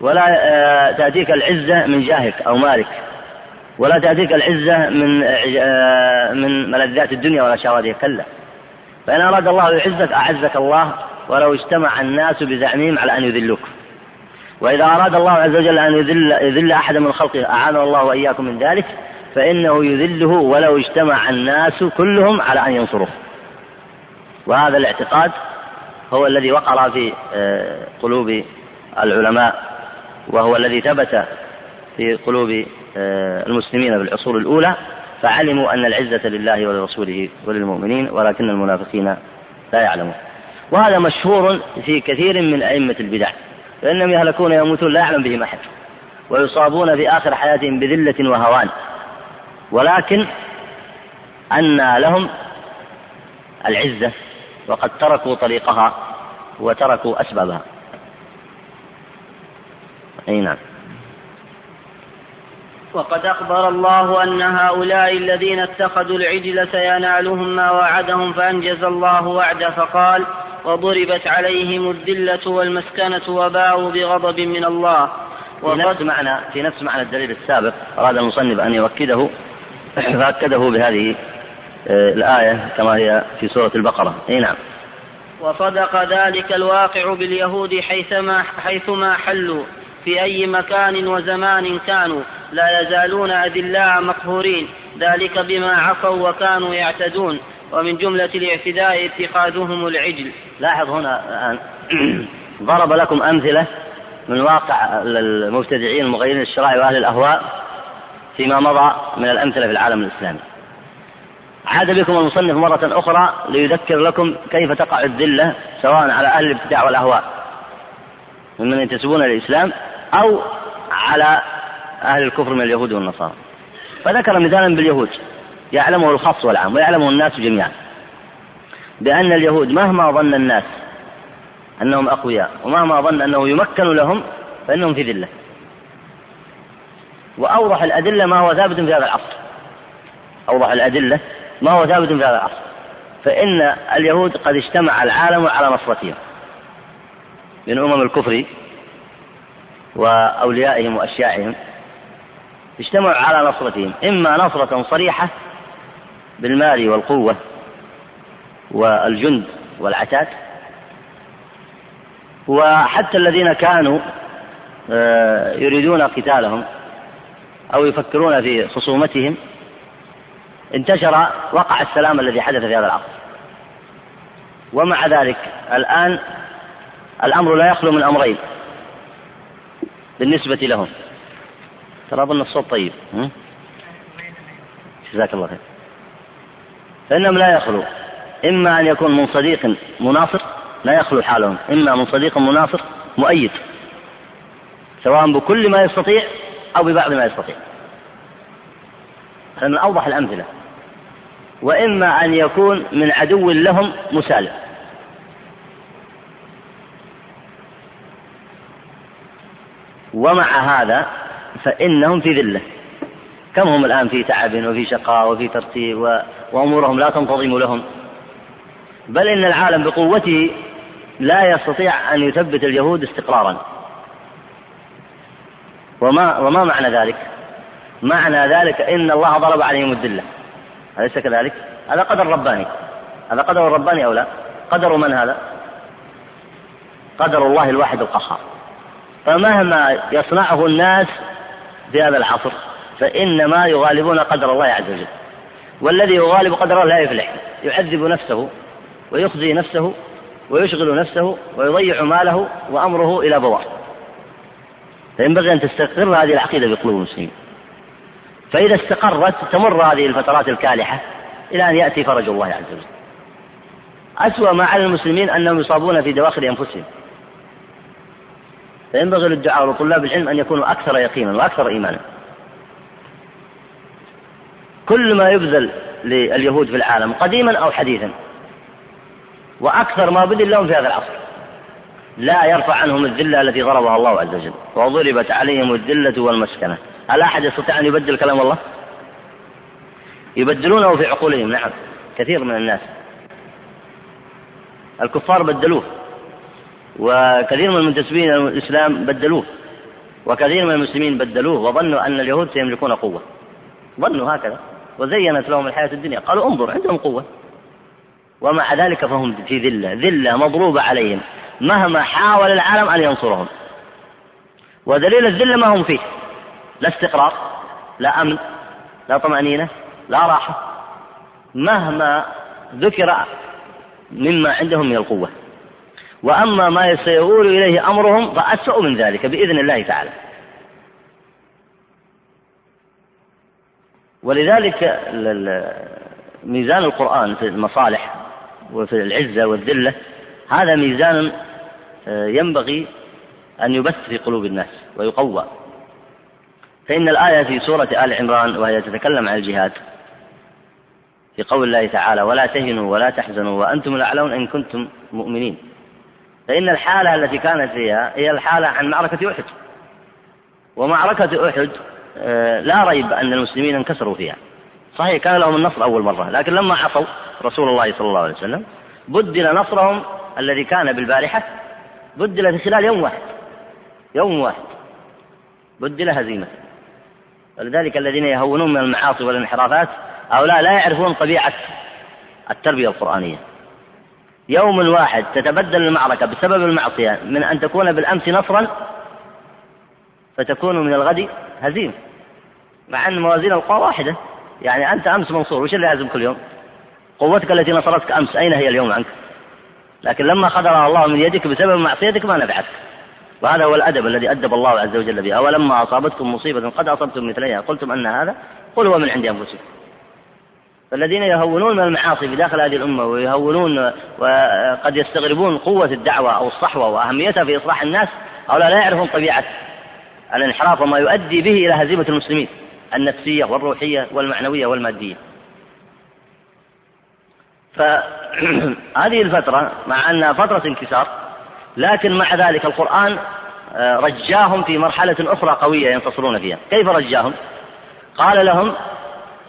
ولا آه، تأتيك العزة من جاهك أو مالك. ولا تأتيك العزة من آه، من ملذات الدنيا ولا شهواتها كلا. فإن أراد الله يعزك أعزك الله ولو اجتمع الناس بزعمهم على أن يذلوك وإذا أراد الله عز وجل أن يذل يذل أحدا من خلقه أعانه الله وإياكم من ذلك فإنه يذله ولو اجتمع الناس كلهم على أن ينصروه. وهذا الاعتقاد هو الذي وقر في آه، قلوب العلماء وهو الذي ثبت في قلوب آه، المسلمين في العصور الأولى فعلموا أن العزة لله ولرسوله وللمؤمنين ولكن المنافقين لا يعلمون. وهذا مشهور في كثير من أئمة البدع فإنهم يهلكون يموتون لا يعلم بهم أحد ويصابون في آخر حياتهم بذلة وهوان. ولكن أن لهم العزة وقد تركوا طريقها وتركوا أسبابها. أي نعم. وقد أخبر الله أن هؤلاء الذين اتخذوا العجل سينالهم ما وعدهم فأنجز الله وعده فقال وضربت عليهم الذلة والمسكنة وباءوا بغضب من الله. في نفس معنى في نفس معنى الدليل السابق أراد المصنف أن يؤكده فأكده بهذه آه، الآية كما هي في سورة البقرة. أي نعم. وصدق ذلك الواقع باليهود حيثما حيثما حلوا في أي مكان وزمان كانوا. لا يزالون أذلاء مقهورين. ذلك بما عصوا وكانوا يعتدون. ومن جملة الاعتداء اتخاذهم العجل. لاحظ هنا الآن ضرب لكم أمثلة من واقع المبتدعين المغيرين الشرائع وأهل الأهواء فيما مضى من الأمثلة في العالم الإسلامي. عاد بكم المصنف مرة أخرى ليذكر لكم كيف تقع الذلة سواء على أهل الابتداع والأهواء ممن ينتسبون للإسلام أو على أهل الكفر من اليهود والنصارى. فذكر مثالا باليهود يعلمه الخاص والعام ويعلمه الناس جميعا. بأن اليهود مهما ظن الناس أنهم أقوياء ومهما ظن أنه يمكن لهم فإنهم في ذلة. وأوضح الأدلة ما هو ثابت في هذا العصر. أوضح الأدلة ما هو ثابت في هذا العصر. فإن اليهود قد اجتمع العالم على نصرتهم. من أمم الكفر وأوليائهم وأشياعهم. اجتمعوا على نصرتهم. إما نصرة صريحة بالمال والقوة والجند والعتاد. وحتى الذين كانوا آه، يريدون قتالهم أو يفكرون في خصومتهم انتشر وقع السلام الذي حدث في هذا العصر ومع ذلك الآن الأمر لا يخلو من أمرين بالنسبة لهم. ترى أظن الصوت طيب جزاك الله خير. فإنهم لا يخلو. إما أن يكون من صديق مناصر لا يخلو حالهم. إما من صديق مناصر مؤيد سواء بكل ما يستطيع أو ببعض ما يستطيع. هذا من أوضح الأمثلة. وإما أن يكون من عدو لهم مسالم. ومع هذا فإنهم في ذلة كم هم الآن في تعب وفي شقاء وفي ترتيب وأمورهم لا تنتظم لهم بل إن العالم بقوته لا يستطيع أن يثبت اليهود استقرارا وما وما معنى ذلك؟ معنى ذلك إن الله ضرب عليهم الذلة أليس كذلك؟ هذا قدر رباني هذا قدر رباني أو لا؟ قدر من هذا؟ قدر الله الواحد القهار فمهما يصنعه الناس في هذا العصر فإنما يغالبون قدر الله عز وجل. والذي يغالب قدر الله لا يفلح يعذب نفسه ويخزي نفسه ويشغل نفسه ويضيع ماله وأمره إلى بوار فينبغي أن تستقر هذه العقيدة بقلوب المسلمين. فإذا استقرت تمر هذه الفترات الكالحة إلى أن يأتي فرج الله عز وجل. أسوأ ما على المسلمين أنهم يصابون في دواخل أنفسهم. فينبغي للدعاء ولطلاب العلم أن يكونوا أكثر يقينا وأكثر إيمانا. كل ما يبذل لليهود في العالم قديما أو حديثا وأكثر ما بذل لهم في هذا العصر. لا يرفع عنهم الذلة التي ضربها الله عز وجل وضربت عليهم الذلة والمسكنة. هل أحد يستطيع أن يبدل كلام الله؟ يبدلونه في عقولهم نعم كثير من الناس. الكفار بدلوه. وكثير من المنتسبين إلى الإسلام بدلوه. وكثير من المسلمين بدلوه وظنوا أن اليهود سيملكون قوة. ظنوا هكذا. وزينت لهم الحياة الدنيا. قالوا انظر عندهم قوة. ومع ذلك فهم في ذلة. ذلة مضروبة عليهم. مهما حاول العالم أن ينصرهم. ودليل الذلة ما هم فيه. لا استقرار لا أمن لا طمأنينة لا راحة. مهما ذكر مما عندهم من القوة. وأما ما سيؤول إليه أمرهم فأسوأ من ذلك بإذن الله تعالى. ولذلك ميزان القرآن في المصالح وفي العزة والذلة هذا ميزان آه، ينبغي أن يبث في قلوب الناس ويقوى. فإن الآية في سورة آل عمران وهي تتكلم عن الجهاد في قول الله تعالى ولا تهنوا ولا تحزنوا وأنتم الأعلون إن كنتم مؤمنين. فإن الحالة التي كانت فيها هي الحالة عن معركة أحد. ومعركة أحد آه، لا ريب أن المسلمين انكسروا فيها. صحيح كان لهم النصر أول مرة لكن لما عصوا رسول الله صلى الله عليه وسلم بدل نصرهم الذي كان بالبارحة بدل في خلال يوم واحد. يوم واحد. بدل هزيمة. ولذلك الذين يهونون من المعاصي والانحرافات هؤلاء لا يعرفون طبيعة التربية القرآنية. يوم واحد تتبدل المعركة بسبب المعصية من أن تكون بالأمس نصرا فتكون من الغد هزيمة مع أن موازين القوى واحدة. يعني أنت أمس منصور وش اللي لازم كل يوم؟ قوتك التي نصرتك أمس أين هي اليوم عنك؟ لكن لما خذلها الله من يدك بسبب معصيتك ما نفعتك. وهذا هو الأدب الذي أدب الله عز وجل به أولما أصابتكم مصيبة قد أصبتم مثليها. قلتم أن هذا قل هو من عند أنفسكم. فالذين يهونون من المعاصي في داخل هذه الأمة ويهونون وقد يستغربون قوة الدعوة أو الصحوة وأهميتها في إصلاح الناس هؤلاء لا يعرفون طبيعة الانحراف وما يؤدي به إلى هزيمة المسلمين النفسية والروحية والمعنوية والمادية. فهذه الفترة مع أنها فترة انكسار لكن مع ذلك القرآن آه، رجاهم في مرحلة أخرى قوية ينتصرون فيها. كيف رجاهم؟ قال لهم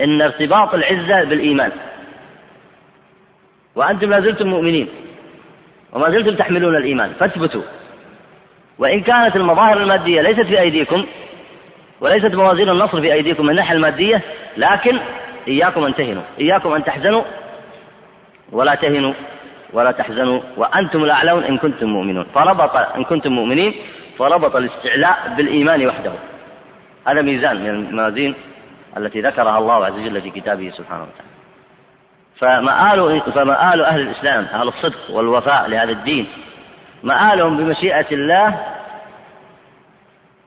إن ارتباط العزة بالإيمان. وأنتم لا زلتم مؤمنين وما زلتم تحملون الإيمان فاثبتوا. وإن كانت المظاهر المادية ليست في أيديكم وليست موازين النصر في أيديكم من الناحية المادية لكن إياكم أن تهنوا إياكم أن تحزنوا. ولا تهنوا ولا تحزنوا وأنتم الأعلون إن كنتم مؤمنون. فربط إن كنتم مؤمنين فربط الاستعلاء بالإيمان وحده. هذا ميزان من الموازين التي ذكرها الله عز وجل في كتابه سبحانه وتعالى. فمآل فمآل أهل الإسلام أهل الصدق والوفاء لهذا الدين مآلهم بمشيئة الله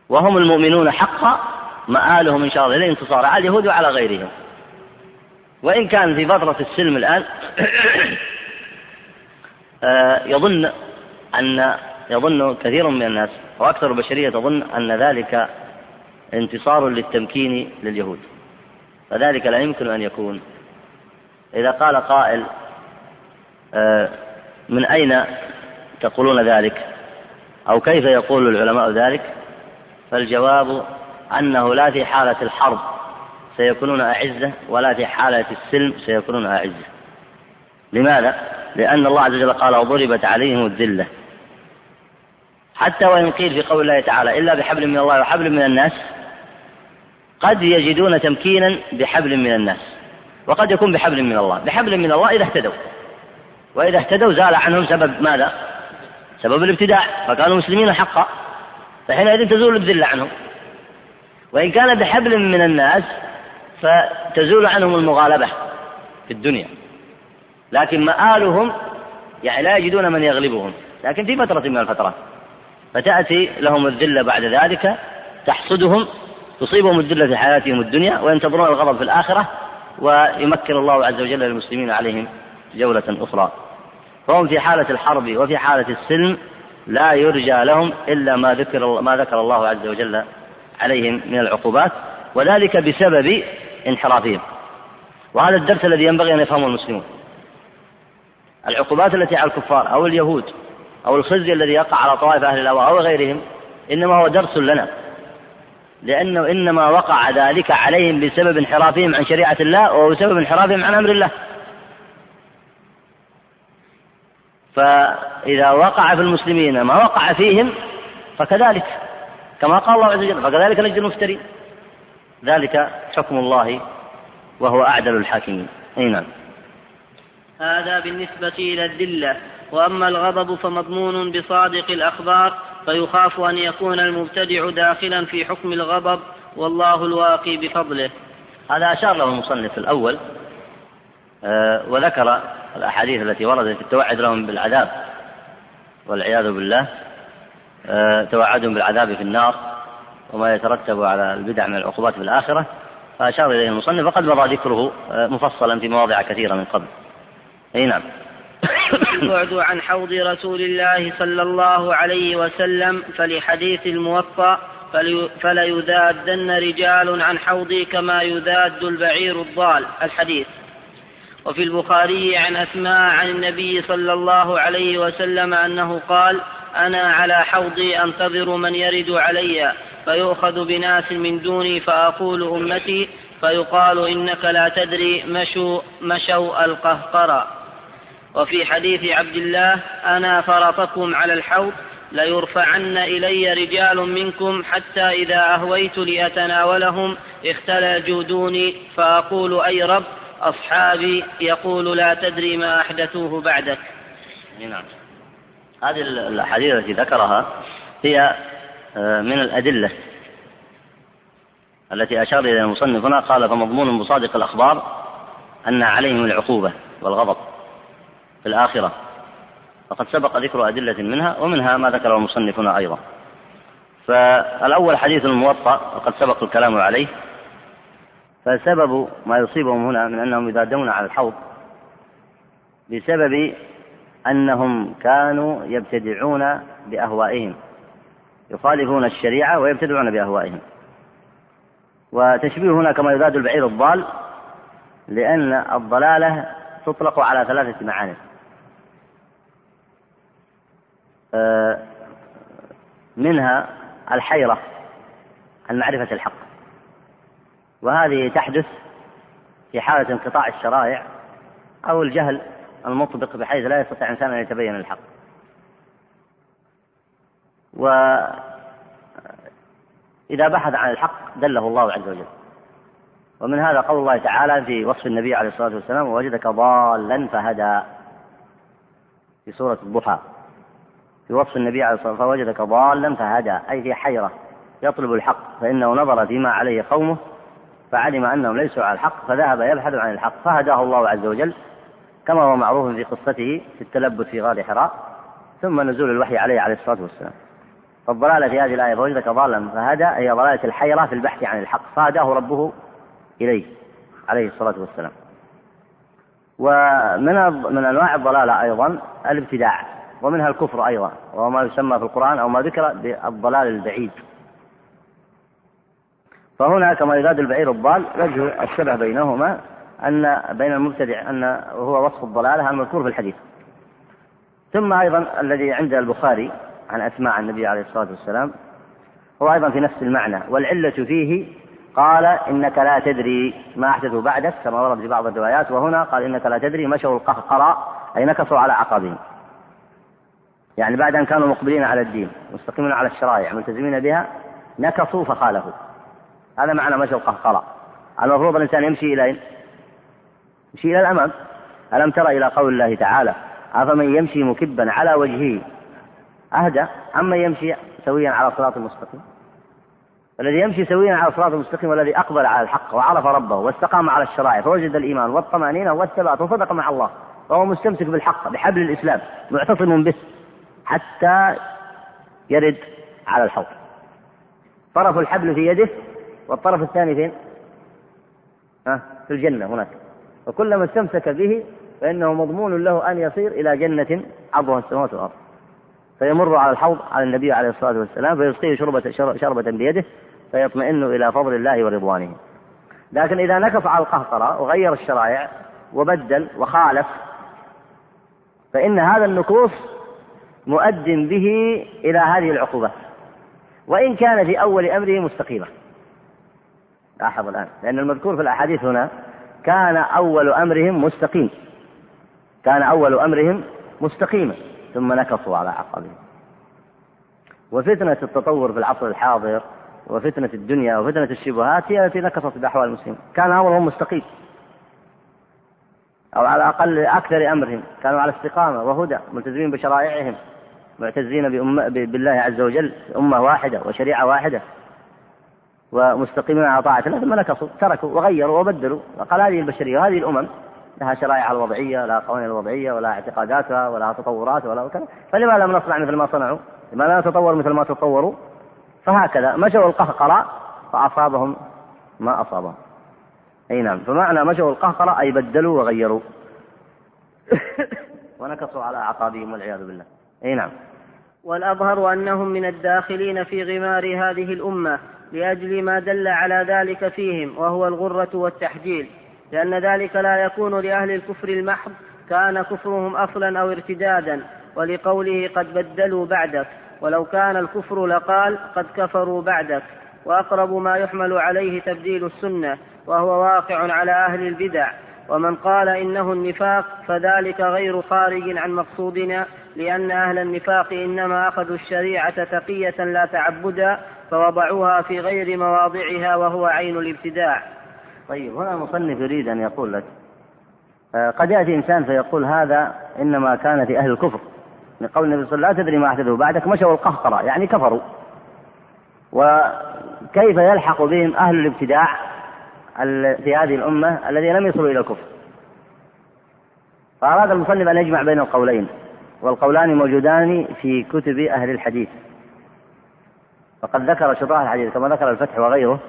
وهم المؤمنون حقا مآلهم إن شاء الله للانتصار على اليهود وعلى غيرهم. وإن كان في فترة السلم الآن آه، يظن أن يظن كثير من الناس وأكثر البشرية تظن أن ذلك انتصار للتمكين لليهود. فذلك لا يمكن أن يكون. إذا قال قائل آه، من أين تقولون ذلك؟ أو كيف يقول العلماء ذلك؟ فالجواب أنه لا في حالة الحرب سيكونون أعزة ولا في حالة السلم سيكونون أعزة. لماذا؟ لأن الله عز وجل قال وضربت عليهم الذلة حتى وإن قيل في قول الله تعالى إلا بحبل من الله وحبل من الناس قد يجدون تمكينا بحبل من الناس. وقد يكون بحبل من الله. بحبل من الله إذا اهتدوا. وإذا اهتدوا زال عنهم سبب ماذا؟ سبب الابتداع. فكانوا مسلمين حقا. فحينئذ تزول الذلة عنهم. وإن كان بحبل من الناس فتزول عنهم المغالبة في الدنيا. لكن مآلهم يعني لا يجدون من يغلبهم. لكن في فترة من الفترات. فتأتي لهم الذلة بعد ذلك تحصدهم تصيبهم الذلة في حياتهم الدنيا وينتظرون الغضب في الآخرة ويمكن الله عز وجل للمسلمين عليهم جولة أخرى. فهم في حالة الحرب وفي حالة السلم لا يرجى لهم إلا ما ذكر ما ذكر الله عز وجل عليهم من العقوبات وذلك بسبب انحرافهم. وهذا الدرس الذي ينبغي أن يفهمه المسلمون. العقوبات التي على الكفار أو اليهود أو الخزي الذي يقع على طوائف أهل الهواء أو غيرهم إنما هو درس لنا. لأنه إنما وقع ذلك عليهم بسبب انحرافهم عن شريعة الله وبسبب انحرافهم عن أمر الله. فإذا وقع في المسلمين ما وقع فيهم فكذلك كما قال الله عز وجل فكذلك نجد المفترين. ذلك حكم الله وهو أعدل الحاكمين. أي نعم. هذا بالنسبة إلى الذلة. وأما الغضب فمضمون بصادق الأخبار فيخاف أن يكون المبتدع داخلا في حكم الغضب والله الواقي بفضله. هذا أشار له المصنف الأول آه، وذكر الأحاديث التي وردت في التوعد لهم بالعذاب والعياذ بالله آه، توعدهم بالعذاب في النار وما يترتب على البدع من العقوبات في الآخرة. فأشار إليه المصنف وقد مضى ذكره آه، مفصلا في مواضع كثيرة من قبل. أي نعم. البعد عن حوض رسول الله صلى الله عليه وسلم فلحديث الموطأ فليذادن رجال عن حوضي كما يذاد البعير الضال. الحديث. وفي البخاري عن أسماء عن النبي صلى الله عليه وسلم أنه قال أنا على حوضي أنتظر من يرد علي فيؤخذ بناس من دوني فأقول أمتي فيقال إنك لا تدري مشوا, مشوا القهقرى. وفي حديث عبد الله أنا فرطكم على الحوض ليرفعن إلي رجال منكم حتى إذا أهويت لأتناولهم اختلجوا دوني فأقول أي رب أصحابي يقول لا تدري ما أحدثوه بعدك. نعم. هذه الأحاديث التي ذكرها هي آه، من الأدلة التي أشار إلى المصنف هنا قال فمضمون بصادق الأخبار أن عليهم العقوبة والغضب. في الآخرة. فقد سبق ذكر أدلة منها ومنها ما ذكره المصنف هنا أيضا. فالأول حديث الموطأ وقد سبق الكلام عليه. فسبب ما يصيبهم هنا من أنهم يذادون على الحوض بسبب أنهم كانوا يبتدعون بأهوائهم. يخالفون الشريعة ويبتدعون بأهوائهم. وتشبيه هنا كما يذاد البعير الضال لأن الضلالة تطلق على ثلاثة معاني آه، منها الحيرة عن معرفة الحق. وهذه تحدث في حالة انقطاع الشرائع أو الجهل المطبق بحيث لا يستطيع الإنسان أن يتبين الحق. وإذا بحث عن الحق دله الله عز وجل. ومن هذا قول الله تعالى في وصف النبي عليه الصلاة والسلام ووجدك ضالا فهدى في سورة الضحى. في وصف النبي عليه الصلاة والسلام فوجدك ضالا فهدى أي في حيرة يطلب الحق فإنه نظر فيما عليه قومه فعلم أنهم ليسوا على الحق فذهب يبحث عن الحق فهداه الله عز وجل كما هو معروف في قصته في التلبس في غار حراء ثم نزول الوحي عليه عليه الصلاة والسلام. فالضلالة في هذه الآية فوجدك ضالا فهدى هي ضلالة الحيرة في البحث عن الحق فهداه ربه إليه عليه الصلاة والسلام. ومن من أنواع الضلالة أيضا الابتداع. ومنها الكفر أيضا وهو ما يسمى في القرآن أو ما ذكر بالضلال البعيد. فهنا كما يراد البعير الضال وجه الشبه بينهما أن بين المبتدع أن هو وصف الضلالة المذكور في الحديث. ثم أيضا الذي عند البخاري عن أسماع النبي عليه الصلاة والسلام هو أيضا في نفس المعنى والعلة فيه قال إنك لا تدري ما أحدثوا بعدك كما ورد في بعض الروايات وهنا قال إنك لا تدري مشوا القهقراء أي نكصوا على أعقابهم يعني بعد أن كانوا مقبلين على الدين مستقيمين على الشرائع ملتزمين بها نكصوا فخالفوا. هذا معنى مشوا القهقراء المفروض الإنسان يمشي إلى يمشي إلى الأمام. ألم تر إلى قول الله تعالى أفمن يمشي مكبا على وجهه أهدى أما يمشي سويا على صراط مستقيم؟ الذي يمشي سويا على الصراط المستقيم والذي أقبل على الحق وعرف ربه واستقام على الشرائع فوجد الإيمان والطمأنينة والثبات وصدق مع الله فهو مستمسك بالحق بحبل الإسلام معتصم به. حتى يرد على الحوض. طرف الحبل في يده والطرف الثاني فين؟ ها في الجنة هناك. وكلما استمسك به فإنه مضمون له أن يصير إلى جنة عرضها السماوات والأرض. فيمر على الحوض على النبي عليه الصلاة والسلام فيسقيه شربة شربة بيده فيطمئن إلى فضل الله ورضوانه. لكن إذا نكص على القهقرة وغير الشرائع وبدل وخالف فإن هذا النكوص مؤد به إلى هذه العقوبات وإن كان في أول أمره مستقيما لاحظ الآن لأن المذكور في الأحاديث هنا كان أول أمرهم مستقيم. كان أول أمرهم مستقيما ثم نكصوا على عقبهم وفتنة التطور في العصر الحاضر وفتنة الدنيا وفتنة الشبهات هي التي نكصت بأحوال المسلمين. كان أمرهم مستقيم. أو على الأقل أكثر أمرهم. كانوا على استقامة وهدى ملتزمين بشرائعهم. معتزين بالله عز وجل أمة واحدة وشريعة واحدة ومستقيمين على طاعة الله ثم نكصوا تركوا وغيروا وبدلوا. وقال هذه البشرية وهذه الأمم لها شرائع الوضعية لها قوانين الوضعية ولا اعتقاداتها ولا تطورات ولا كذا فلما لم نصنع مثل ما صنعوا؟ لما لا نتطور مثل ما تطوروا؟ فهكذا مشوا القهقرة فأصابهم ما أصابهم. أي نعم. فمعنى مشوا القهقرة أي بدلوا وغيروا. ونكصوا على أعقابهم والعياذ بالله. أي نعم. والأظهر أنهم من الداخلين في غمار هذه الأمة لأجل ما دل على ذلك فيهم وهو الغرة والتحجيل لأن ذلك لا يكون لأهل الكفر المحض كان كفرهم أصلا أو ارتدادا ولقوله قد بدلوا بعدك ولو كان الكفر لقال قد كفروا بعدك وأقرب ما يحمل عليه تبديل السنة وهو واقع على أهل البدع ومن قال إنه النفاق فذلك غير خارج عن مقصودنا لأن أهل النفاق إنما أخذوا الشريعة تقية لا تعبدا فوضعوها في غير مواضعها وهو عين الابتداع. طيب هنا المصنف يريد أن يقول لك آه، قد يأتي إنسان فيقول هذا إنما كان في أهل الكفر. لقول النبي صلى الله عليه وسلم لا تدري ما أحدثه بعدك مشوا القهقرة يعني كفروا. وكيف يلحق بهم أهل الابتداع في هذه الأمة الذين لم يصلوا إلى الكفر؟ فأراد المصنف أن يجمع بين القولين. والقولان موجودان في كتب أهل الحديث. فقد ذكر شراح الحديث كما ذكر الفتح وغيره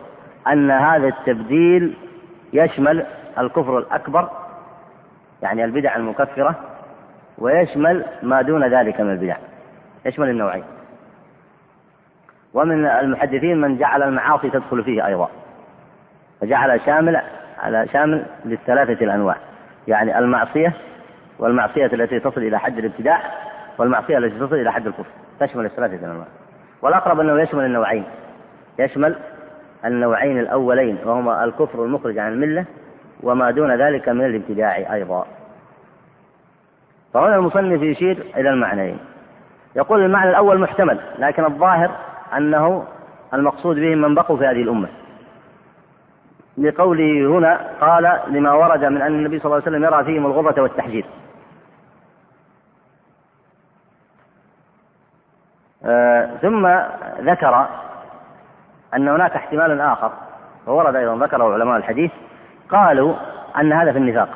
أن هذا التبديل يشمل الكفر الأكبر يعني البدع المكفرة ويشمل ما دون ذلك من البدع. يشمل النوعين. ومن المحدثين من جعل المعاصي تدخل فيه أيضا. فجعل شامل على شامل للثلاثة الأنواع. يعني المعصية والمعصية التي تصل إلى حد الابتداع والمعصية التي تصل إلى حد الكفر. تشمل الثلاثة الأنواع والأقرب أنه يشمل النوعين. يشمل النوعين الأولين وهما الكفر المخرج عن الملة وما دون ذلك من الابتداع أيضا. فهنا المصنف يشير إلى المعنيين. يقول المعنى الأول محتمل لكن الظاهر أنه المقصود بهم من بقوا في هذه الأمة. لقوله هنا قال لما ورد من أن النبي صلى الله عليه وسلم يرى فيهم الغرة والتحجير آه ثم ذكر أن هناك احتمال آخر وورد أيضا ذكره علماء الحديث قالوا أن هذا في النفاق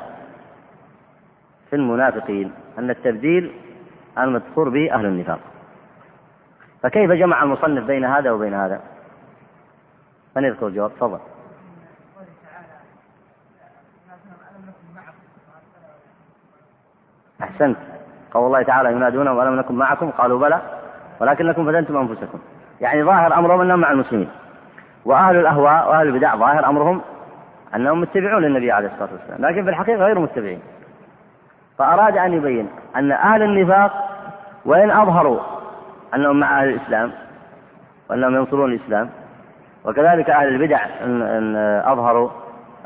في المنافقين أن التبديل المذكور به أهل النفاق. فكيف جمع المصنف بين هذا وبين هذا؟ من يذكر الجواب؟ تفضل. أحسنت. قول الله تعالى ينادونهم ولم نكن معكم؟ قالوا بلى. ولكنكم فتنتم أنفسكم. يعني ظاهر أمرهم أنهم مع المسلمين. وأهل الأهواء وأهل البدع ظاهر أمرهم أنهم متبعون للنبي عليه الصلاة والسلام. لكن في الحقيقة غير متبعين. فأراد أن يبين أن أهل النفاق وإن أظهروا أنهم مع أهل الإسلام وأنهم ينصرون الإسلام وكذلك أهل البدع إن أظهروا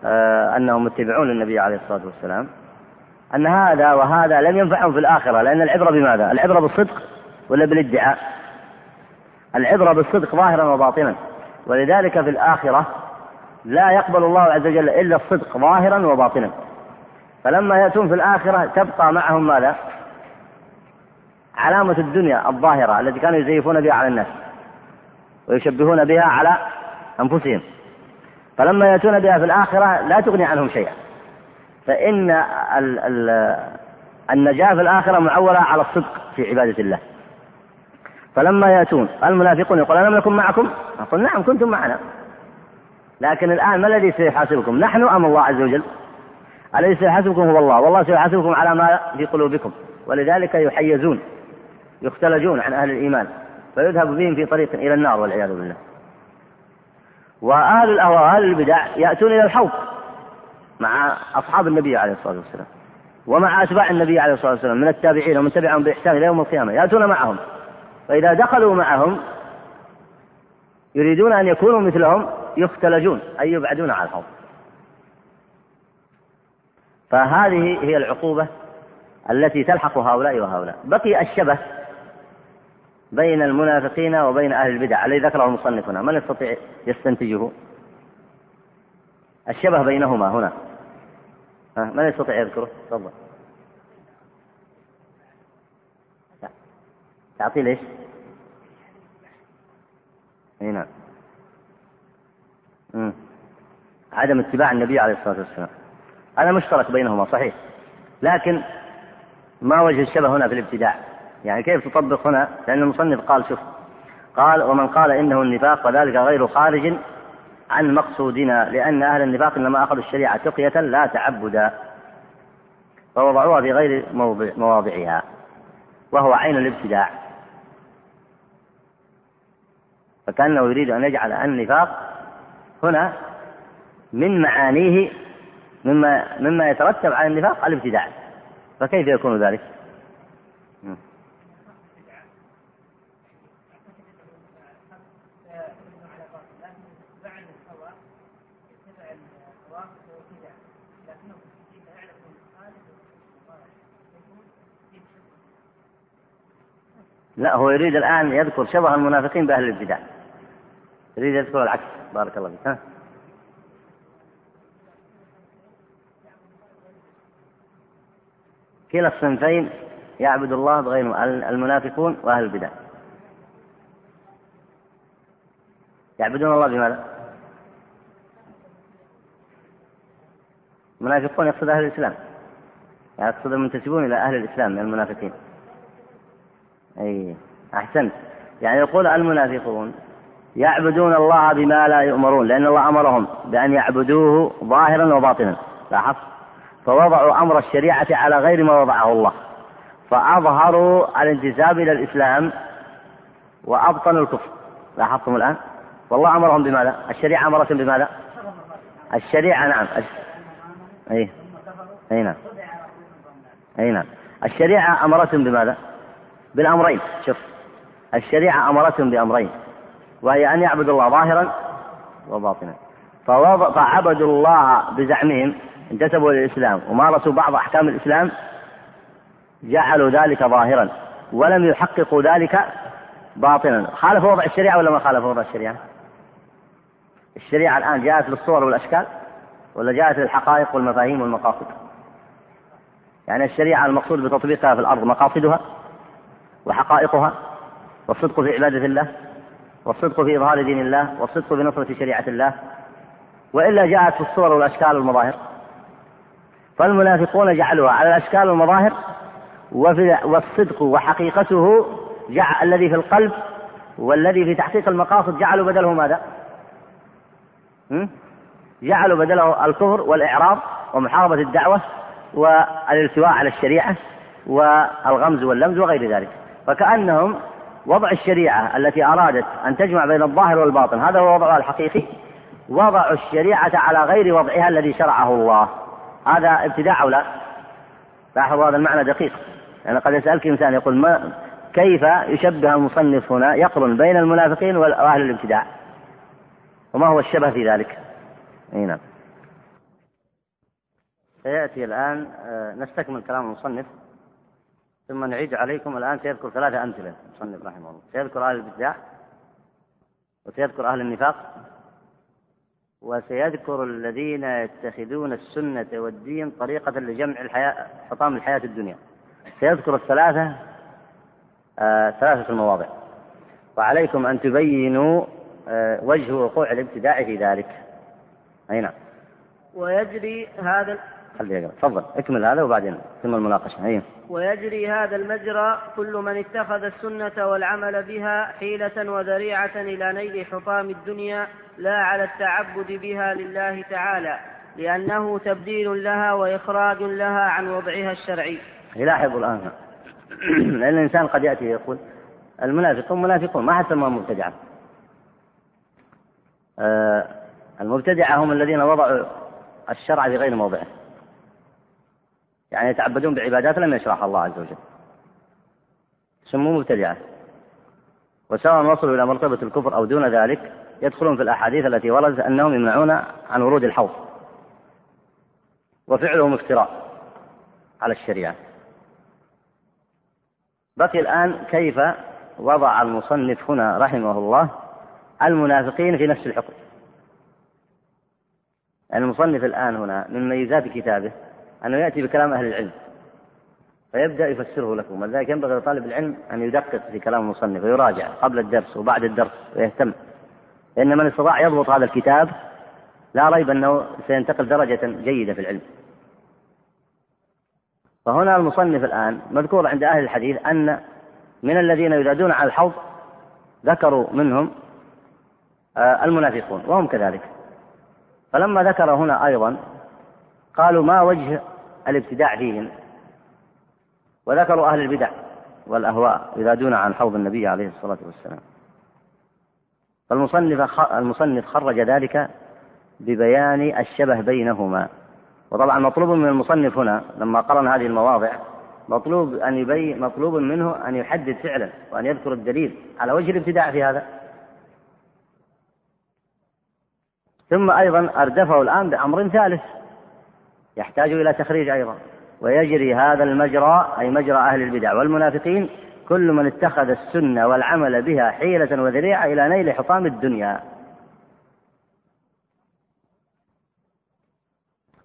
آه، أنهم متبعون للنبي عليه الصلاة والسلام أن هذا وهذا لم ينفعهم في الآخرة لأن العبرة بماذا؟ العبرة بالصدق ولا بالادعاء؟ العبرة بالصدق ظاهرا وباطنا ولذلك في الآخرة لا يقبل الله عز وجل إلا الصدق ظاهرا وباطنا. فلما يأتون في الآخرة تبقى معهم ماذا؟ علامة الدنيا الظاهرة التي كانوا يزيفون بها على الناس ويشبهون بها على أنفسهم. فلما يأتون بها في الآخرة لا تغني عنهم شيئا. فإن ال ال النجاة في الآخرة معولة على الصدق في عبادة الله. فلما يأتون المنافقون يقول ألم نكن معكم؟ أقول نعم كنتم معنا لكن الآن ما الذي سيحاسبكم؟ نحن أم الله عز وجل؟ الذي سيحاسبكم هو الله والله سيحاسبكم على ما في قلوبكم ولذلك يحيزون يختلجون عن أهل الإيمان فيذهب بهم في طريق إلى النار والعياذ بالله وأهل الأهواء وأهل البدع يأتون إلى الحوض مع أصحاب النبي عليه الصلاة والسلام ومع أتباع النبي عليه الصلاة والسلام من التابعين ومن تبعهم بإحسان إلى يوم القيامة يأتون معهم فإذا دخلوا معهم يريدون أن يكونوا مثلهم يختلجون أي يبعدون عن الحوض فهذه هي العقوبة التي تلحق هؤلاء وهؤلاء. بقي الشبه بين المنافقين وبين أهل البدع الذي ذكره المصنف هنا. من يستطيع يستنتجه؟ الشبه بينهما هنا. من يستطيع يذكره؟ تفضل. تعطيه ليش؟ إي نعم. عدم اتباع النبي عليه الصلاة والسلام. هذا مشترك بينهما صحيح. لكن ما وجه الشبه هنا في الابتداع. يعني كيف تطبق هنا؟ لأن المصنف قال شوف قال ومن قال إنه النفاق وذلك غير خارج عن مقصودنا لأن أهل النفاق إنما أخذوا الشريعة تقية لا تعبدا. فوضعوها في غير مواضعها وهو عين الابتداع. فكأنه يريد أن يجعل النفاق هنا من معانيه مما مما يترتب على النفاق الابتداع فكيف يكون ذلك؟ لا هو يريد الآن يذكر شبه المنافقين بأهل الابتداع يريد يذكر العكس. بارك الله فيك. ها؟ كلا الصنفين يعبد الله بغير المنافقون وأهل البدع. يعبدون الله بماذا؟ المنافقون يقصد أهل الإسلام. يعني يقصد المنتسبون إلى أهل الإسلام من المنافقين. أي أحسنت. يعني يقول المنافقون يعبدون الله بما لا يؤمرون لأن الله أمرهم بأن يعبدوه ظاهرا وباطنا لاحظت؟ فوضعوا أمر الشريعة على غير ما وضعه الله. فأظهروا الانتساب إلى الإسلام وأبطنوا الكفر لاحظتم الآن؟ والله أمرهم بماذا الشريعة أمرتهم بماذا الشريعة نعم أي أي نعم أي نعم. الشريعة أمرتهم بماذا بالأمرين شوف. الشريعة أمرتهم بأمرين. وهي أن يعبدوا الله ظاهرا وباطنا. فعبدوا الله بزعمهم انتسبوا للإسلام ومارسوا بعض أحكام الإسلام جعلوا ذلك ظاهرا ولم يحققوا ذلك باطنا. خالفوا وضع الشريعة ولا ما خالفوا وضع الشريعة؟ الشريعة الآن جاءت للصور والأشكال ولا جاءت للحقائق والمفاهيم والمقاصد؟ يعني الشريعة المقصود بتطبيقها في الأرض مقاصدها وحقائقها والصدق في عبادة الله والصدق في إظهار دين الله والصدق بنصرة شريعة الله. وإلا جاءت في الصور والأشكال والمظاهر. فالمنافقون جعلوها على الأشكال والمظاهر وفي والصدق وحقيقته جعل الذي في القلب والذي في تحقيق المقاصد جعلوا بدله ماذا؟ جعلوا بدله الكفر والإعراض ومحاربة الدعوة والالتواء على الشريعة والغمز واللمز وغير ذلك. فكأنهم وضع الشريعة التي أرادت أن تجمع بين الظاهر والباطن هذا هو وضعها الحقيقي. وضعوا الشريعة على غير وضعها الذي شرعه الله. هذا ابتداع أو لا؟ لاحظوا هذا المعنى دقيق. يعني قد يسألك إنسان يقول ما كيف يشبه المصنف هنا يقرن بين المنافقين وأهل الابتداع؟ وما هو الشبه في ذلك؟ أي نعم. سيأتي الآن آه، نستكمل كلام المصنف. ثم نعيد عليكم الآن سيذكر ثلاثة أمثلة المصنف رحمه الله. سيذكر أهل الابتداع وسيذكر أهل النفاق وسيذكر الذين يتخذون السنة والدين طريقة لجمع الحياة حطام الحياة الدنيا. سيذكر الثلاثة آه ثلاثة المواضع. وعليكم أن تبينوا آه وجه وقوع الابتداع في ذلك. أي نعم. ويجري هذا خلي يقرأ تفضل اكمل هذا وبعدين ثم المناقشة. أي ويجري هذا المجرى كل من اتخذ السنة والعمل بها حيلة وذريعة إلى نيل حطام الدنيا لا على التعبد بها لله تعالى لأنه تبديل لها وإخراج لها عن وضعها الشرعي. يلاحظ الآن. لأن الإنسان قد يأتي يقول المنافقون منافقون ما حد سماهم مبتدعة. آه المبتدعة هم الذين وضعوا الشرع في غير موضعه. يعني يتعبدون بعبادات لم يشرعها الله عز وجل. سموا مبتدعة. وسواء وصلوا إلى مرتبة الكفر أو دون ذلك يدخلون في الأحاديث التي وردت أنهم يمنعون عن ورود الحوض. وفعلهم افتراء على الشريعة. بقي الآن كيف وضع المصنف هنا رحمه الله المنافقين في نفس الحكم؟ يعني المصنف الآن هنا من ميزات كتابه أنه يأتي بكلام أهل العلم فيبدأ يفسره لكم ولذلك ينبغي لطالب العلم أن يدقق في كلام المصنف ويراجع قبل الدرس وبعد الدرس ويهتم. لأن من استطاع يضبط هذا الكتاب لا ريب أنه سينتقل درجة جيدة في العلم. فهنا المصنف الآن مذكور عند أهل الحديث أن من الذين ينادون على الحوض ذكروا منهم آه، المنافقون وهم كذلك. فلما ذكر هنا أيضا قالوا ما وجه الابتداع فيهم وذكروا أهل البدع والأهواء ينادون عن حوض النبي عليه الصلاة والسلام. فالمصنف المصنف خرج ذلك ببيان الشبه بينهما. وطبعا مطلوب من المصنف هنا لما قرن هذه المواضع مطلوب أن يبين مطلوب منه أن يحدد فعلا وأن يذكر الدليل على وجه الابتداع في هذا. ثم أيضا أردفه الآن بأمر ثالث. يحتاج إلى تخريج أيضا. ويجري هذا المجرى أي مجرى أهل البدع والمنافقين كل من اتخذ السنة والعمل بها حيلة وذريعة إلى نيل حطام الدنيا.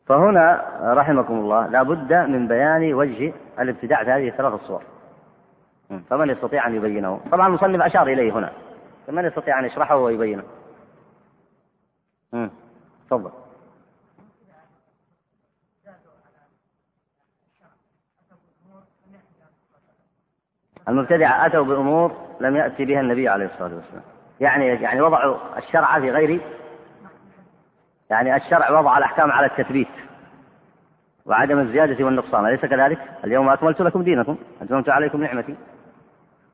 فهنا رحمكم الله لا بد من بيان وجه الابتداع في هذه الثلاث الصور. فمن يستطيع أن يبينه؟ طبعا المصنف أشار إليه هنا. فمن يستطيع أن يشرحه ويبينه؟ تفضل. المبتدعة أتوا بأمور لم يأتي بها النبي عليه الصلاة والسلام. يعني يعني وضعوا الشرع في غير يعني الشرع وضع الأحكام على التثبيت وعدم الزيادة والنقصان. أليس كذلك؟ اليوم أكملت لكم دينكم أتممت عليكم نعمتي.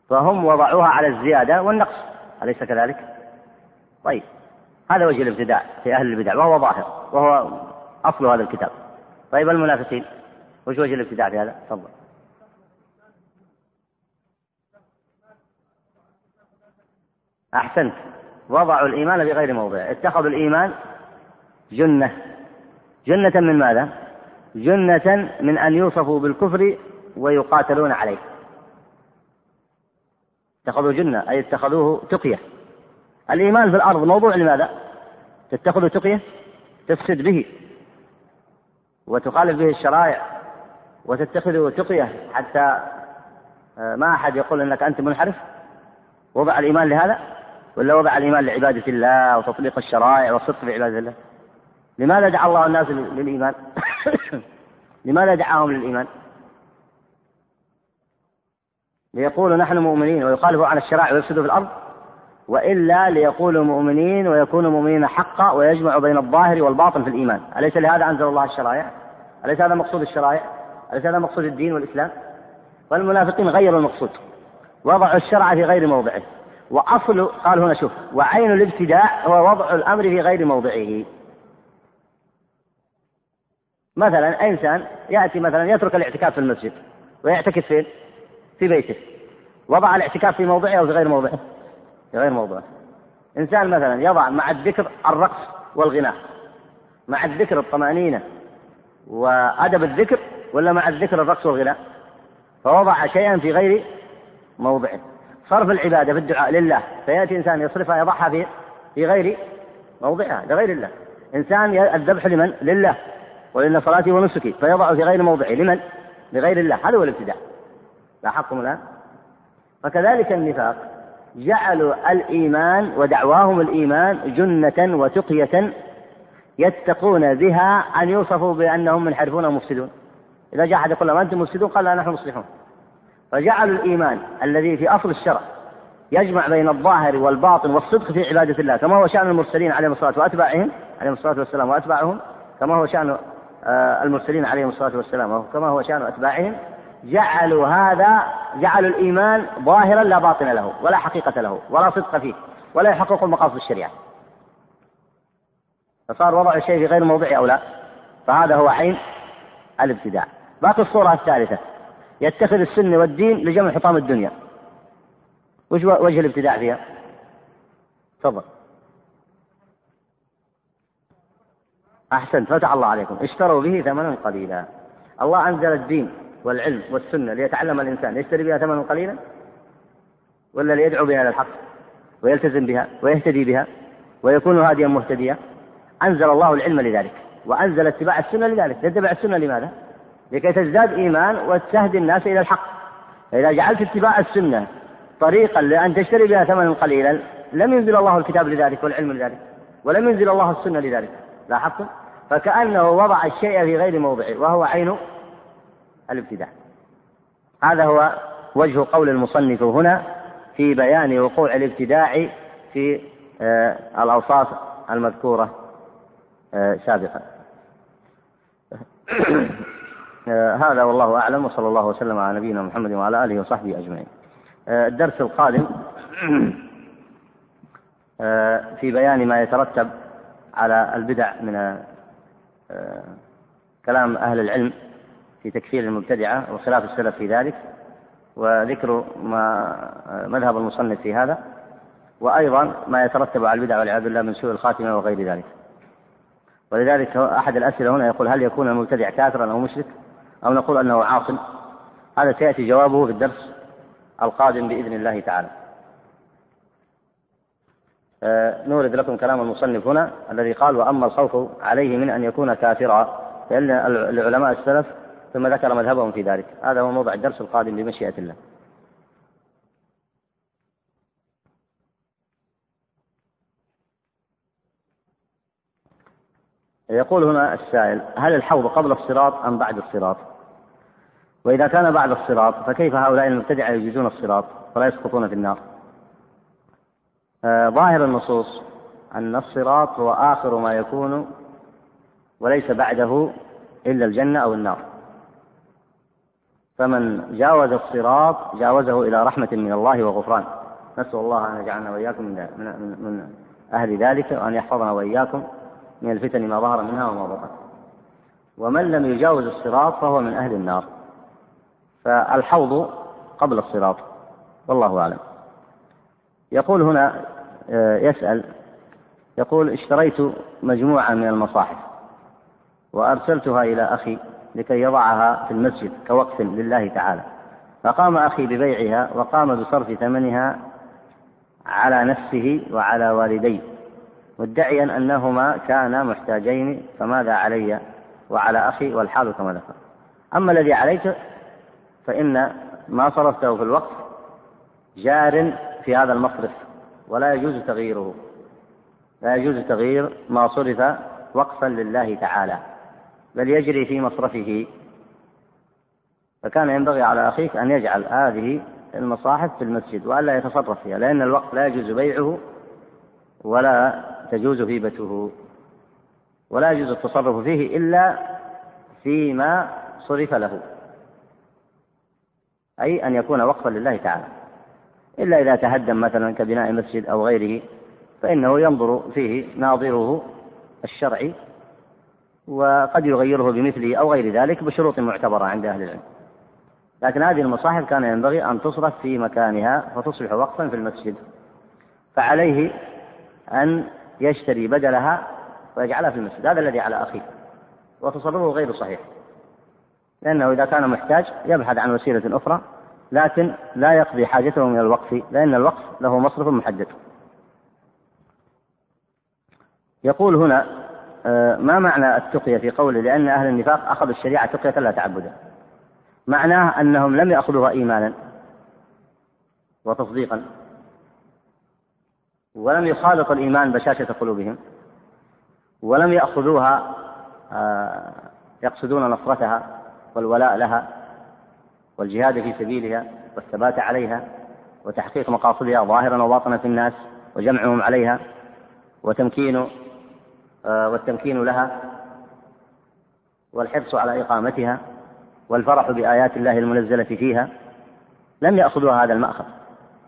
فهم وضعوها على الزيادة والنقص. أليس كذلك؟ طيب هذا وجه الابتداع في أهل البدع وهو ظاهر وهو أصل هذا الكتاب. طيب المنافقين وش وجه الابتداع في هذا؟ تفضل. أحسنت. وضعوا الإيمان بغير موضعه اتخذوا الإيمان جنة. جنة من ماذا؟ جنة من أن يوصفوا بالكفر ويقاتلون عليه. اتخذوا جنة أي اتخذوه تقية. الإيمان في الأرض موضوع لماذا؟ تتخذ تقية تفسد به وتخالف به الشرائع وتتخذه تقية حتى آه، ما أحد يقول أنك أنت منحرف. وضع الإيمان لهذا؟ ولا وضع الإيمان لعبادة الله وتطبيق الشرائع والصدق في عبادة الله؟ لماذا دعا الله الناس للإيمان؟ لماذا دعاهم للإيمان؟ ليقولوا نحن مؤمنين ويخالفوا عن الشرائع ويفسدوا في الأرض؟ وإلا ليقولوا مؤمنين ويكونوا مؤمنين حقا ويجمع بين الظاهر والباطن في الإيمان. أليس لهذا أنزل الله الشرائع؟ أليس هذا مقصود الشرائع؟ أليس هذا مقصود الدين والإسلام؟ والمنافقين غيروا المقصود. وضعوا الشرع في غير موضعه. وأصل قال هنا شوف وعين الابتداء هو وضع الأمر في غير موضعه. مثلا إنسان يأتي مثلا يترك الاعتكاف في المسجد ويعتكف فين؟ في بيته. وضع الاعتكاف في موضعه أو في غير موضعه؟ في غير موضعه. إنسان مثلا يضع مع الذكر الرقص والغناء مع الذكر الطمأنينة وأدب الذكر ولا مع الذكر الرقص والغناء؟ فوضع شيئا في غير موضعه. صرف العبادة في الدعاء لله. فيأتي إنسان يصرفها يضعها في في غير موضعها لغير الله. إنسان الذبح لمن؟ لله. وإن صلاتي ونسكي فيضع في غير موضعه. لمن؟ لغير الله. هذا هو الابتداع لاحظتم الآن؟ فكذلك النفاق. جعلوا الإيمان ودعواهم الإيمان جنة وتقية يتقون بها أن يوصفوا بأنهم منحرفون ومفسدون. إذا جاء أحد يقول لهم أنتم مفسدون؟ قال لا نحن مصلحون. فجعلوا الإيمان الذي في أصل الشرع يجمع بين الظاهر والباطن والصدق في عبادة الله كما هو شأن المرسلين عليهم الصلاة وأتباعهم عليهم الصلاة والسلام وأتباعهم كما هو شأن آه، المرسلين عليهم الصلاة والسلام وكما هو شأن أتباعهم جعلوا هذا جعلوا الإيمان ظاهرا لا باطن له ولا حقيقة له ولا صدق فيه ولا يحقق مقاصد الشريعة. فصار وضع الشيء في غير موضعه أو لا؟ فهذا هو عين الابتداع. باقي الصورة الثالثة. يتخذ السنة والدين لجمع حطام الدنيا. وش وجه الابتداع فيها؟ تفضل. أحسنت فتح الله عليكم. اشتروا به ثمنا قليلا. الله أنزل الدين والعلم والسنة ليتعلم الإنسان. يشتري بها ثمنا قليلا؟ ولا ليدعو بها إلى الحق؟ ويلتزم بها؟ ويهتدي بها؟ ويكون هاديا مهتديا؟ أنزل الله العلم لذلك. وأنزل اتباع السنة لذلك. تتبع السنة لماذا؟ لكي تزداد إيمان وتهدي الناس إلى الحق. فإذا جعلت اتباع السنة طريقا لأن تشتري بها ثمنا قليلا لم ينزل الله الكتاب لذلك والعلم لذلك ولم ينزل الله السنة لذلك. لاحظتم؟ فكأنه وضع الشيء في غير موضعه وهو عين الابتداع. هذا هو وجه قول المصنف هنا في بيان وقوع الابتداع في آه، الأوصاف المذكورة آه، سابقا. هذا والله أعلم وصلى الله وسلم على نبينا محمد وعلى آله وصحبه أجمعين. الدرس القادم في بيان ما يترتب على البدع من كلام أهل العلم في تكفير المبتدعة وخلاف السلف في ذلك وذكر ما مذهب المصنف في هذا وأيضا ما يترتب على البدع والعياذ بالله من سوء الخاتمة وغير ذلك. ولذلك أحد الأسئلة هنا يقول هل يكون المبتدع كافرا أو مشرك أو نقول أنه عاصم هذا سيأتي جوابه في الدرس القادم بإذن الله تعالى. آه، نورد لكم كلام المصنف هنا الذي قال وأما الخوف عليه من أن يكون كافرا فإن العلماء السلف ثم ذكر مذهبهم في ذلك. هذا هو موضع الدرس القادم بمشيئة الله. يقول هنا السائل هل الحوض قبل الصراط أم بعد الصراط؟ وإذا كان بعد الصراط فكيف هؤلاء المبتدعة يجيزون الصراط ولا يسقطون في النار؟ آه ظاهر النصوص أن الصراط هو آخر ما يكون وليس بعده إلا الجنة أو النار. فمن جاوز الصراط جاوزه إلى رحمة من الله وغفران. نسأل الله أن يجعلنا وإياكم من, من, من أهل ذلك وأن يحفظنا وإياكم من الفتن ما ظهر منها وما بطن. ومن لم يجاوز الصراط فهو من أهل النار. فالحوض قبل الصراط والله أعلم. يقول هنا آه، يسأل يقول اشتريت مجموعة من المصاحف وأرسلتها إلى أخي لكي يضعها في المسجد كوقف لله تعالى. فقام أخي ببيعها وقام بصرف ثمنها على نفسه وعلى والديه مدعيا أنهما كانا محتاجين فماذا علي وعلى أخي؟ والحال كما ذكر. أما الذي عليك فإن ما صرفته في الوقف جار في هذا المصرف ولا يجوز تغييره. لا يجوز تغيير ما صرف وقفا لله تعالى بل يجري في مصرفه. فكان ينبغي على أخيك أن يجعل هذه المصاحف في المسجد وألا يتصرف فيها لأن الوقت لا يجوز بيعه ولا تجوز هيبته ولا يجوز التصرف فيه إلا فيما صرف له. أي أن يكون وقفا لله تعالى. إلا إذا تهدم مثلا كبناء مسجد أو غيره فإنه ينظر فيه ناظره الشرعي وقد يغيره بمثله أو غير ذلك بشروط معتبرة عند أهل العلم. لكن هذه المصاحف كان ينبغي أن تصرف في مكانها فتصبح وقفا في المسجد. فعليه أن يشتري بدلها ويجعلها في المسجد. هذا الذي على أخيه وتصرفه غير صحيح. لأنه إذا كان محتاج يبحث عن وسيلة أخرى لكن لا يقضي حاجته من الوقف لأن الوقف له مصرف محدد. يقول هنا آه، ما معنى التقية في قوله؟ لأن أهل النفاق أخذوا الشريعة تقية لا تعبدا. معناه أنهم لم يأخذوها إيمانا وتصديقا ولم يخالط الإيمان بشاشة قلوبهم ولم يأخذوها آه، يقصدون نصرتها والولاء لها والجهاد في سبيلها والثبات عليها وتحقيق مقاصدها ظاهرا وباطنا في الناس وجمعهم عليها وتمكين آه، والتمكين لها والحرص على إقامتها والفرح بآيات الله المنزلة فيها لم يأخذوها هذا المأخذ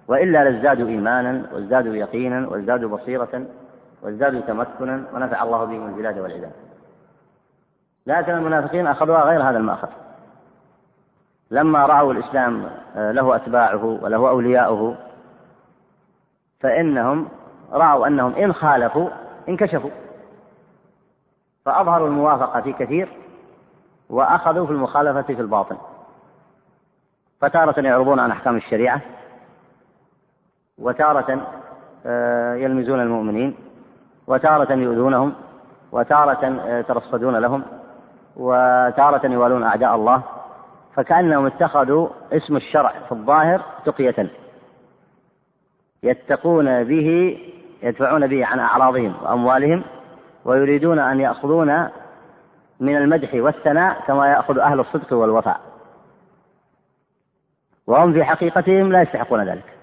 وإلا لازدادوا إيمانا وازدادوا يقينا وازدادوا بصيرة وازدادوا تمكنا ونفع الله بهم البلاد والعباد. لكن المنافقين أخذوها غير هذا المأخذ. لما رأوا الإسلام آه، له أتباعه وله أولياؤه فإنهم رأوا أنهم إن خالفوا انكشفوا. فأظهروا الموافقة في كثير وأخذوا في المخالفة في الباطن فتارة يعرضون عن أحكام الشريعة وتارة آه، يلمزون المؤمنين وتارة يؤذونهم وتارة آه، يترصدون لهم. وتارة يوالون أعداء الله فكأنهم اتخذوا اسم الشرع في الظاهر تقية. يتقون به يدفعون به عن أعراضهم وأموالهم ويريدون أن يأخذون من المدح والثناء كما يأخذ أهل الصدق والوفاء. وهم في حقيقتهم لا يستحقون ذلك.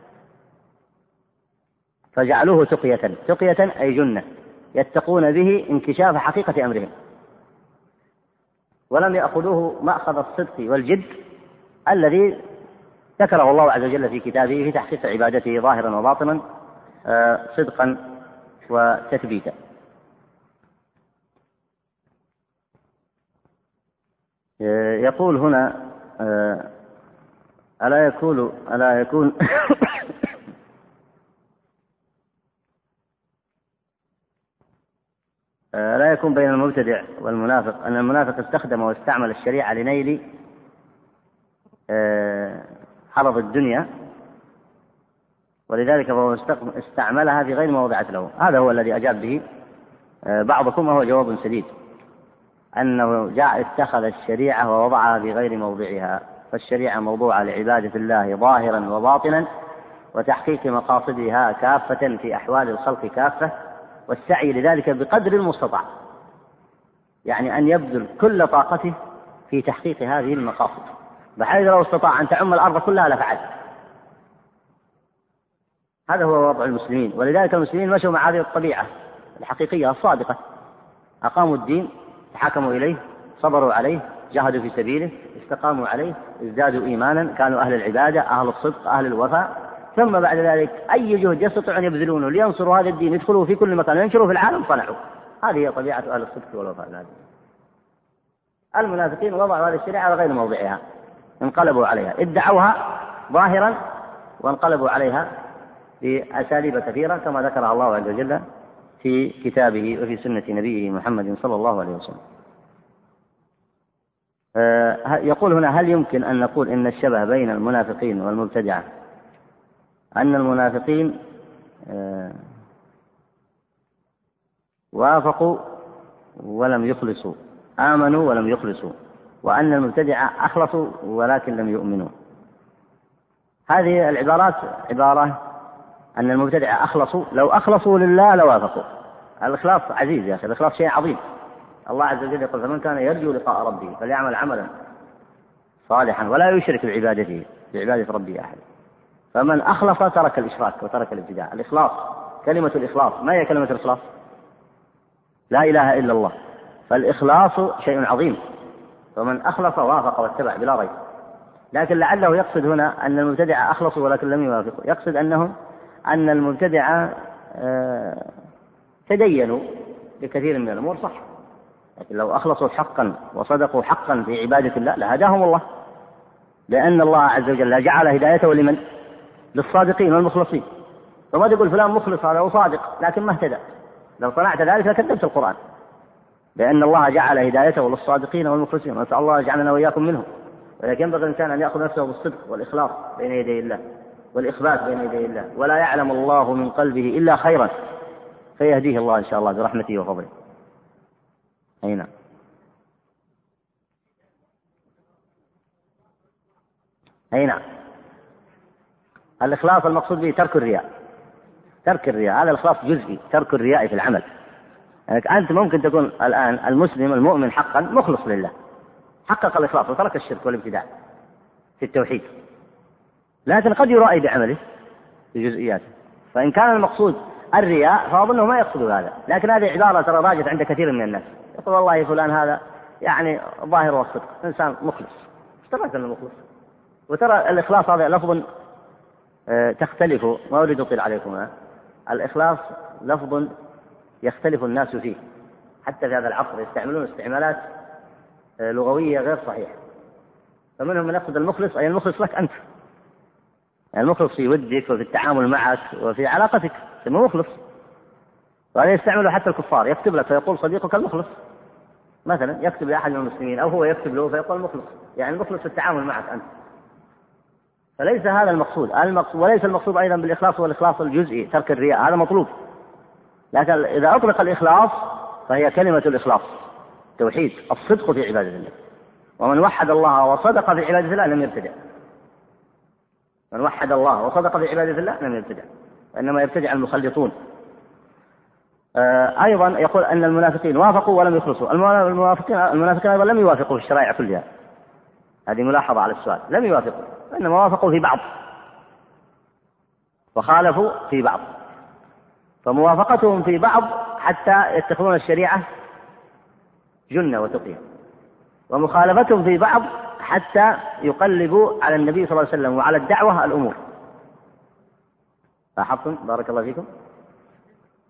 فجعلوه تقية. تقية أي جنة. يتقون به انكشاف حقيقة أمرهم. ولم يأخذوه مأخذ الصدق والجد الذي ذكره الله عز وجل في كتابه في تحقيق عبادته ظاهرا وباطنا آه، صدقا وتثبيتا. آه، يقول هنا آه، ألا يكون ألا يكون آه، لا يكون بين المبتدع والمنافق. أن المنافق استخدم واستعمل الشريعة لنيل حرض الدنيا ولذلك فهو استعملها في غير ما وضعت له. هذا هو الذي أجاب به بعضكم وهو جواب سديد أنه جاء اتخذ الشريعة ووضعها في غير موضعها. فالشريعة موضوعة لعبادة الله ظاهرا وباطنا وتحقيق مقاصدها كافة في أحوال الخلق كافة. والسعي لذلك بقدر المستطاع. يعني أن يبذل كل طاقته في تحقيق هذه المقاصد. بحيث لو استطاع أن تعم الأرض كلها لفعل. هذا هو وضع المسلمين. ولذلك المسلمين مشوا مع هذه الطبيعة الحقيقية الصادقة. أقاموا الدين تحاكموا إليه صبروا عليه جاهدوا في سبيله استقاموا عليه ازدادوا إيمانا كانوا أهل العبادة أهل الصدق أهل الوفاء. ثم بعد ذلك أي جهد يستطيعون أن يبذلونه لينصروا هذا الدين يدخلوا في كل مكان وينشروا في العالم صنعوا. هذه هي طبيعة أهل الصدق والوفاء. المنافقين وضعوا هذه الشريعة على غير موضعها. انقلبوا عليها. ادعوها ظاهرا وانقلبوا عليها بأساليب كثيرة كما ذكرها الله عز وجل في كتابه وفي سنة نبيه محمد صلى الله عليه وسلم. آه، يقول هنا هل يمكن أن نقول إن الشبه بين المنافقين والمبتدعة أن المنافقين آه، وافقوا ولم يخلصوا آمنوا ولم يخلصوا وأن المبتدعة أخلصوا ولكن لم يؤمنوا. هذه العبارات عبارة أن المبتدعة أخلصوا لو أخلصوا لله لوافقوا. الإخلاص عزيز يا أخي الإخلاص شيء عظيم. الله عز وجل يقول فمن كان يرجو لقاء ربه فليعمل عملا صالحا ولا يشرك بعبادته بعبادة ربه أحد. فمن أخلص ترك الإشراك وترك الابتداع. الإخلاص كلمة الإخلاص. ما هي كلمة الإخلاص؟ لا إله إلا الله. فالإخلاص شيء عظيم. فمن أخلص وافق واتبع بلا ريب. لكن لعله يقصد هنا أن المبتدع أخلصوا ولكن لم يوافقوا يقصد أنهم أن المبتدع آه، تدينوا بكثير من الأمور صح. لكن لو أخلصوا حقا وصدقوا حقا في عبادة الله لهداهم الله. لأن الله عز وجل جعل هدايته لمن؟ للصادقين والمخلصين. فما تقول فلان مخلص هذا وصادق لكن ما اهتدى. لو صنعت ذلك لكذبت القرآن. لأن الله جعل هدايته للصادقين والمخلصين نسأل الله يجعلنا وإياكم منهم. ولكن ينبغي الإنسان أن يأخذ نفسه بالصدق والإخلاص بين يدي الله والإخبات بين يدي الله. ولا يعلم الله من قلبه إلا خيرا فيهديه الله إن شاء الله برحمته وفضله. أي نعم. أي نعم. الإخلاص المقصود به ترك الرياء. ترك الرياء. هذا الإخلاص جزئي ترك الرياء في العمل. يعني أنت ممكن تكون الآن المسلم المؤمن حقا مخلص لله. حقق الإخلاص وترك الشرك والابتداع في التوحيد. لكن قد يرائي بعمله في جزئياته فإن كان المقصود الرياء فأظنه ما يقصد هذا. لكن هذه عبارة ترى راجت عند كثير من الناس. يقول والله فلان هذا يعني ظاهر والصدق إنسان مخلص. إيش المخلص. وترى الإخلاص هذا لفظ تختلف. ما أريد أطيل عليكم الإخلاص لفظ يختلف الناس فيه. حتى في هذا العصر يستعملون استعمالات آه، لغوية غير صحيحة. فمنهم من يقصد المخلص أي المخلص لك أنت. يعني المخلص في ودك وفي التعامل معك وفي علاقتك ثم مخلص. وهذا يستعمله حتى الكفار يكتب لك فيقول صديقك المخلص. مثلا يكتب لأحد من المسلمين أو هو يكتب له فيقول المخلص يعني المخلص في التعامل معك أنت. فليس هذا المقصود. المقصود وليس المقصود أيضا بالإخلاص هو الإخلاص الجزئي ترك الرياء. هذا مطلوب. لكن إذا أطلق الإخلاص فهي كلمة الإخلاص توحيد الصدق في عبادة الله. ومن وحد الله وصدق في عبادة الله لم يبتدع. من وحد الله وصدق في عبادة الله لم يبتدع. وإنما يبتدع المخلطون. آه، أيضا يقول أن المنافقين وافقوا ولم يخلصوا. المنافقين المنافقين أيضا لم يوافقوا في الشرائع كلها. هذه ملاحظة على السؤال. لم يوافقوا إنما وافقوا في بعض. وخالفوا في بعض. فموافقتهم في بعض حتى يتخذون الشريعة جنة وتقية. ومخالفتهم في بعض حتى يقلبوا على النبي صلى الله عليه وسلم وعلى الدعوة الأمور. لاحظتم؟ بارك الله فيكم.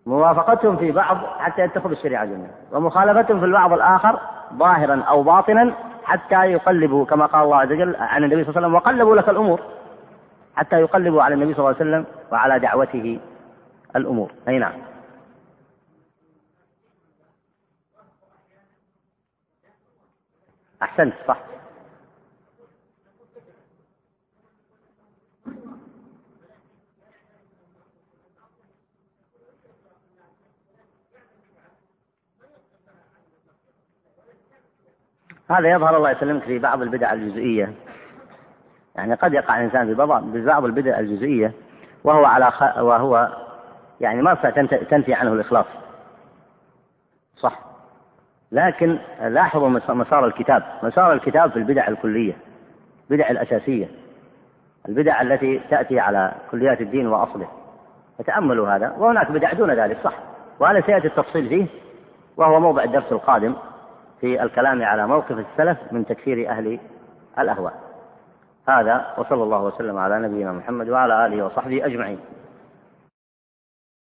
موافقتهم في بعض حتى يتخذوا الشريعة جنة. ومخالفتهم في البعض الآخر ظاهرا أو باطنا حتى يقلبوا كما قال الله عز وجل عن النبي صلى الله عليه وسلم وقلبوا لك الأمور. حتى يقلبوا على النبي صلى الله عليه وسلم وعلى دعوته الأمور. أي نعم. أحسنت صح. هذا يظهر الله يسلمك في بعض البدع الجزئية. يعني قد يقع الإنسان في بعض البدع الجزئية وهو على خ... وهو يعني ما تنفي عنه الإخلاص. صح. لكن لاحظوا مسار الكتاب. مسار الكتاب في البدع الكلية البدع الأساسية البدع التي تأتي على كليات الدين وأصله. فتأملوا هذا وهناك بدع دون ذلك صح. وهذا سيأتي التفصيل فيه وهو موضع الدرس القادم. في الكلام على موقف السلف من تكفير أهل الأهواء. هذا وصلى الله وسلم على نبينا محمد وعلى آله وصحبه أجمعين.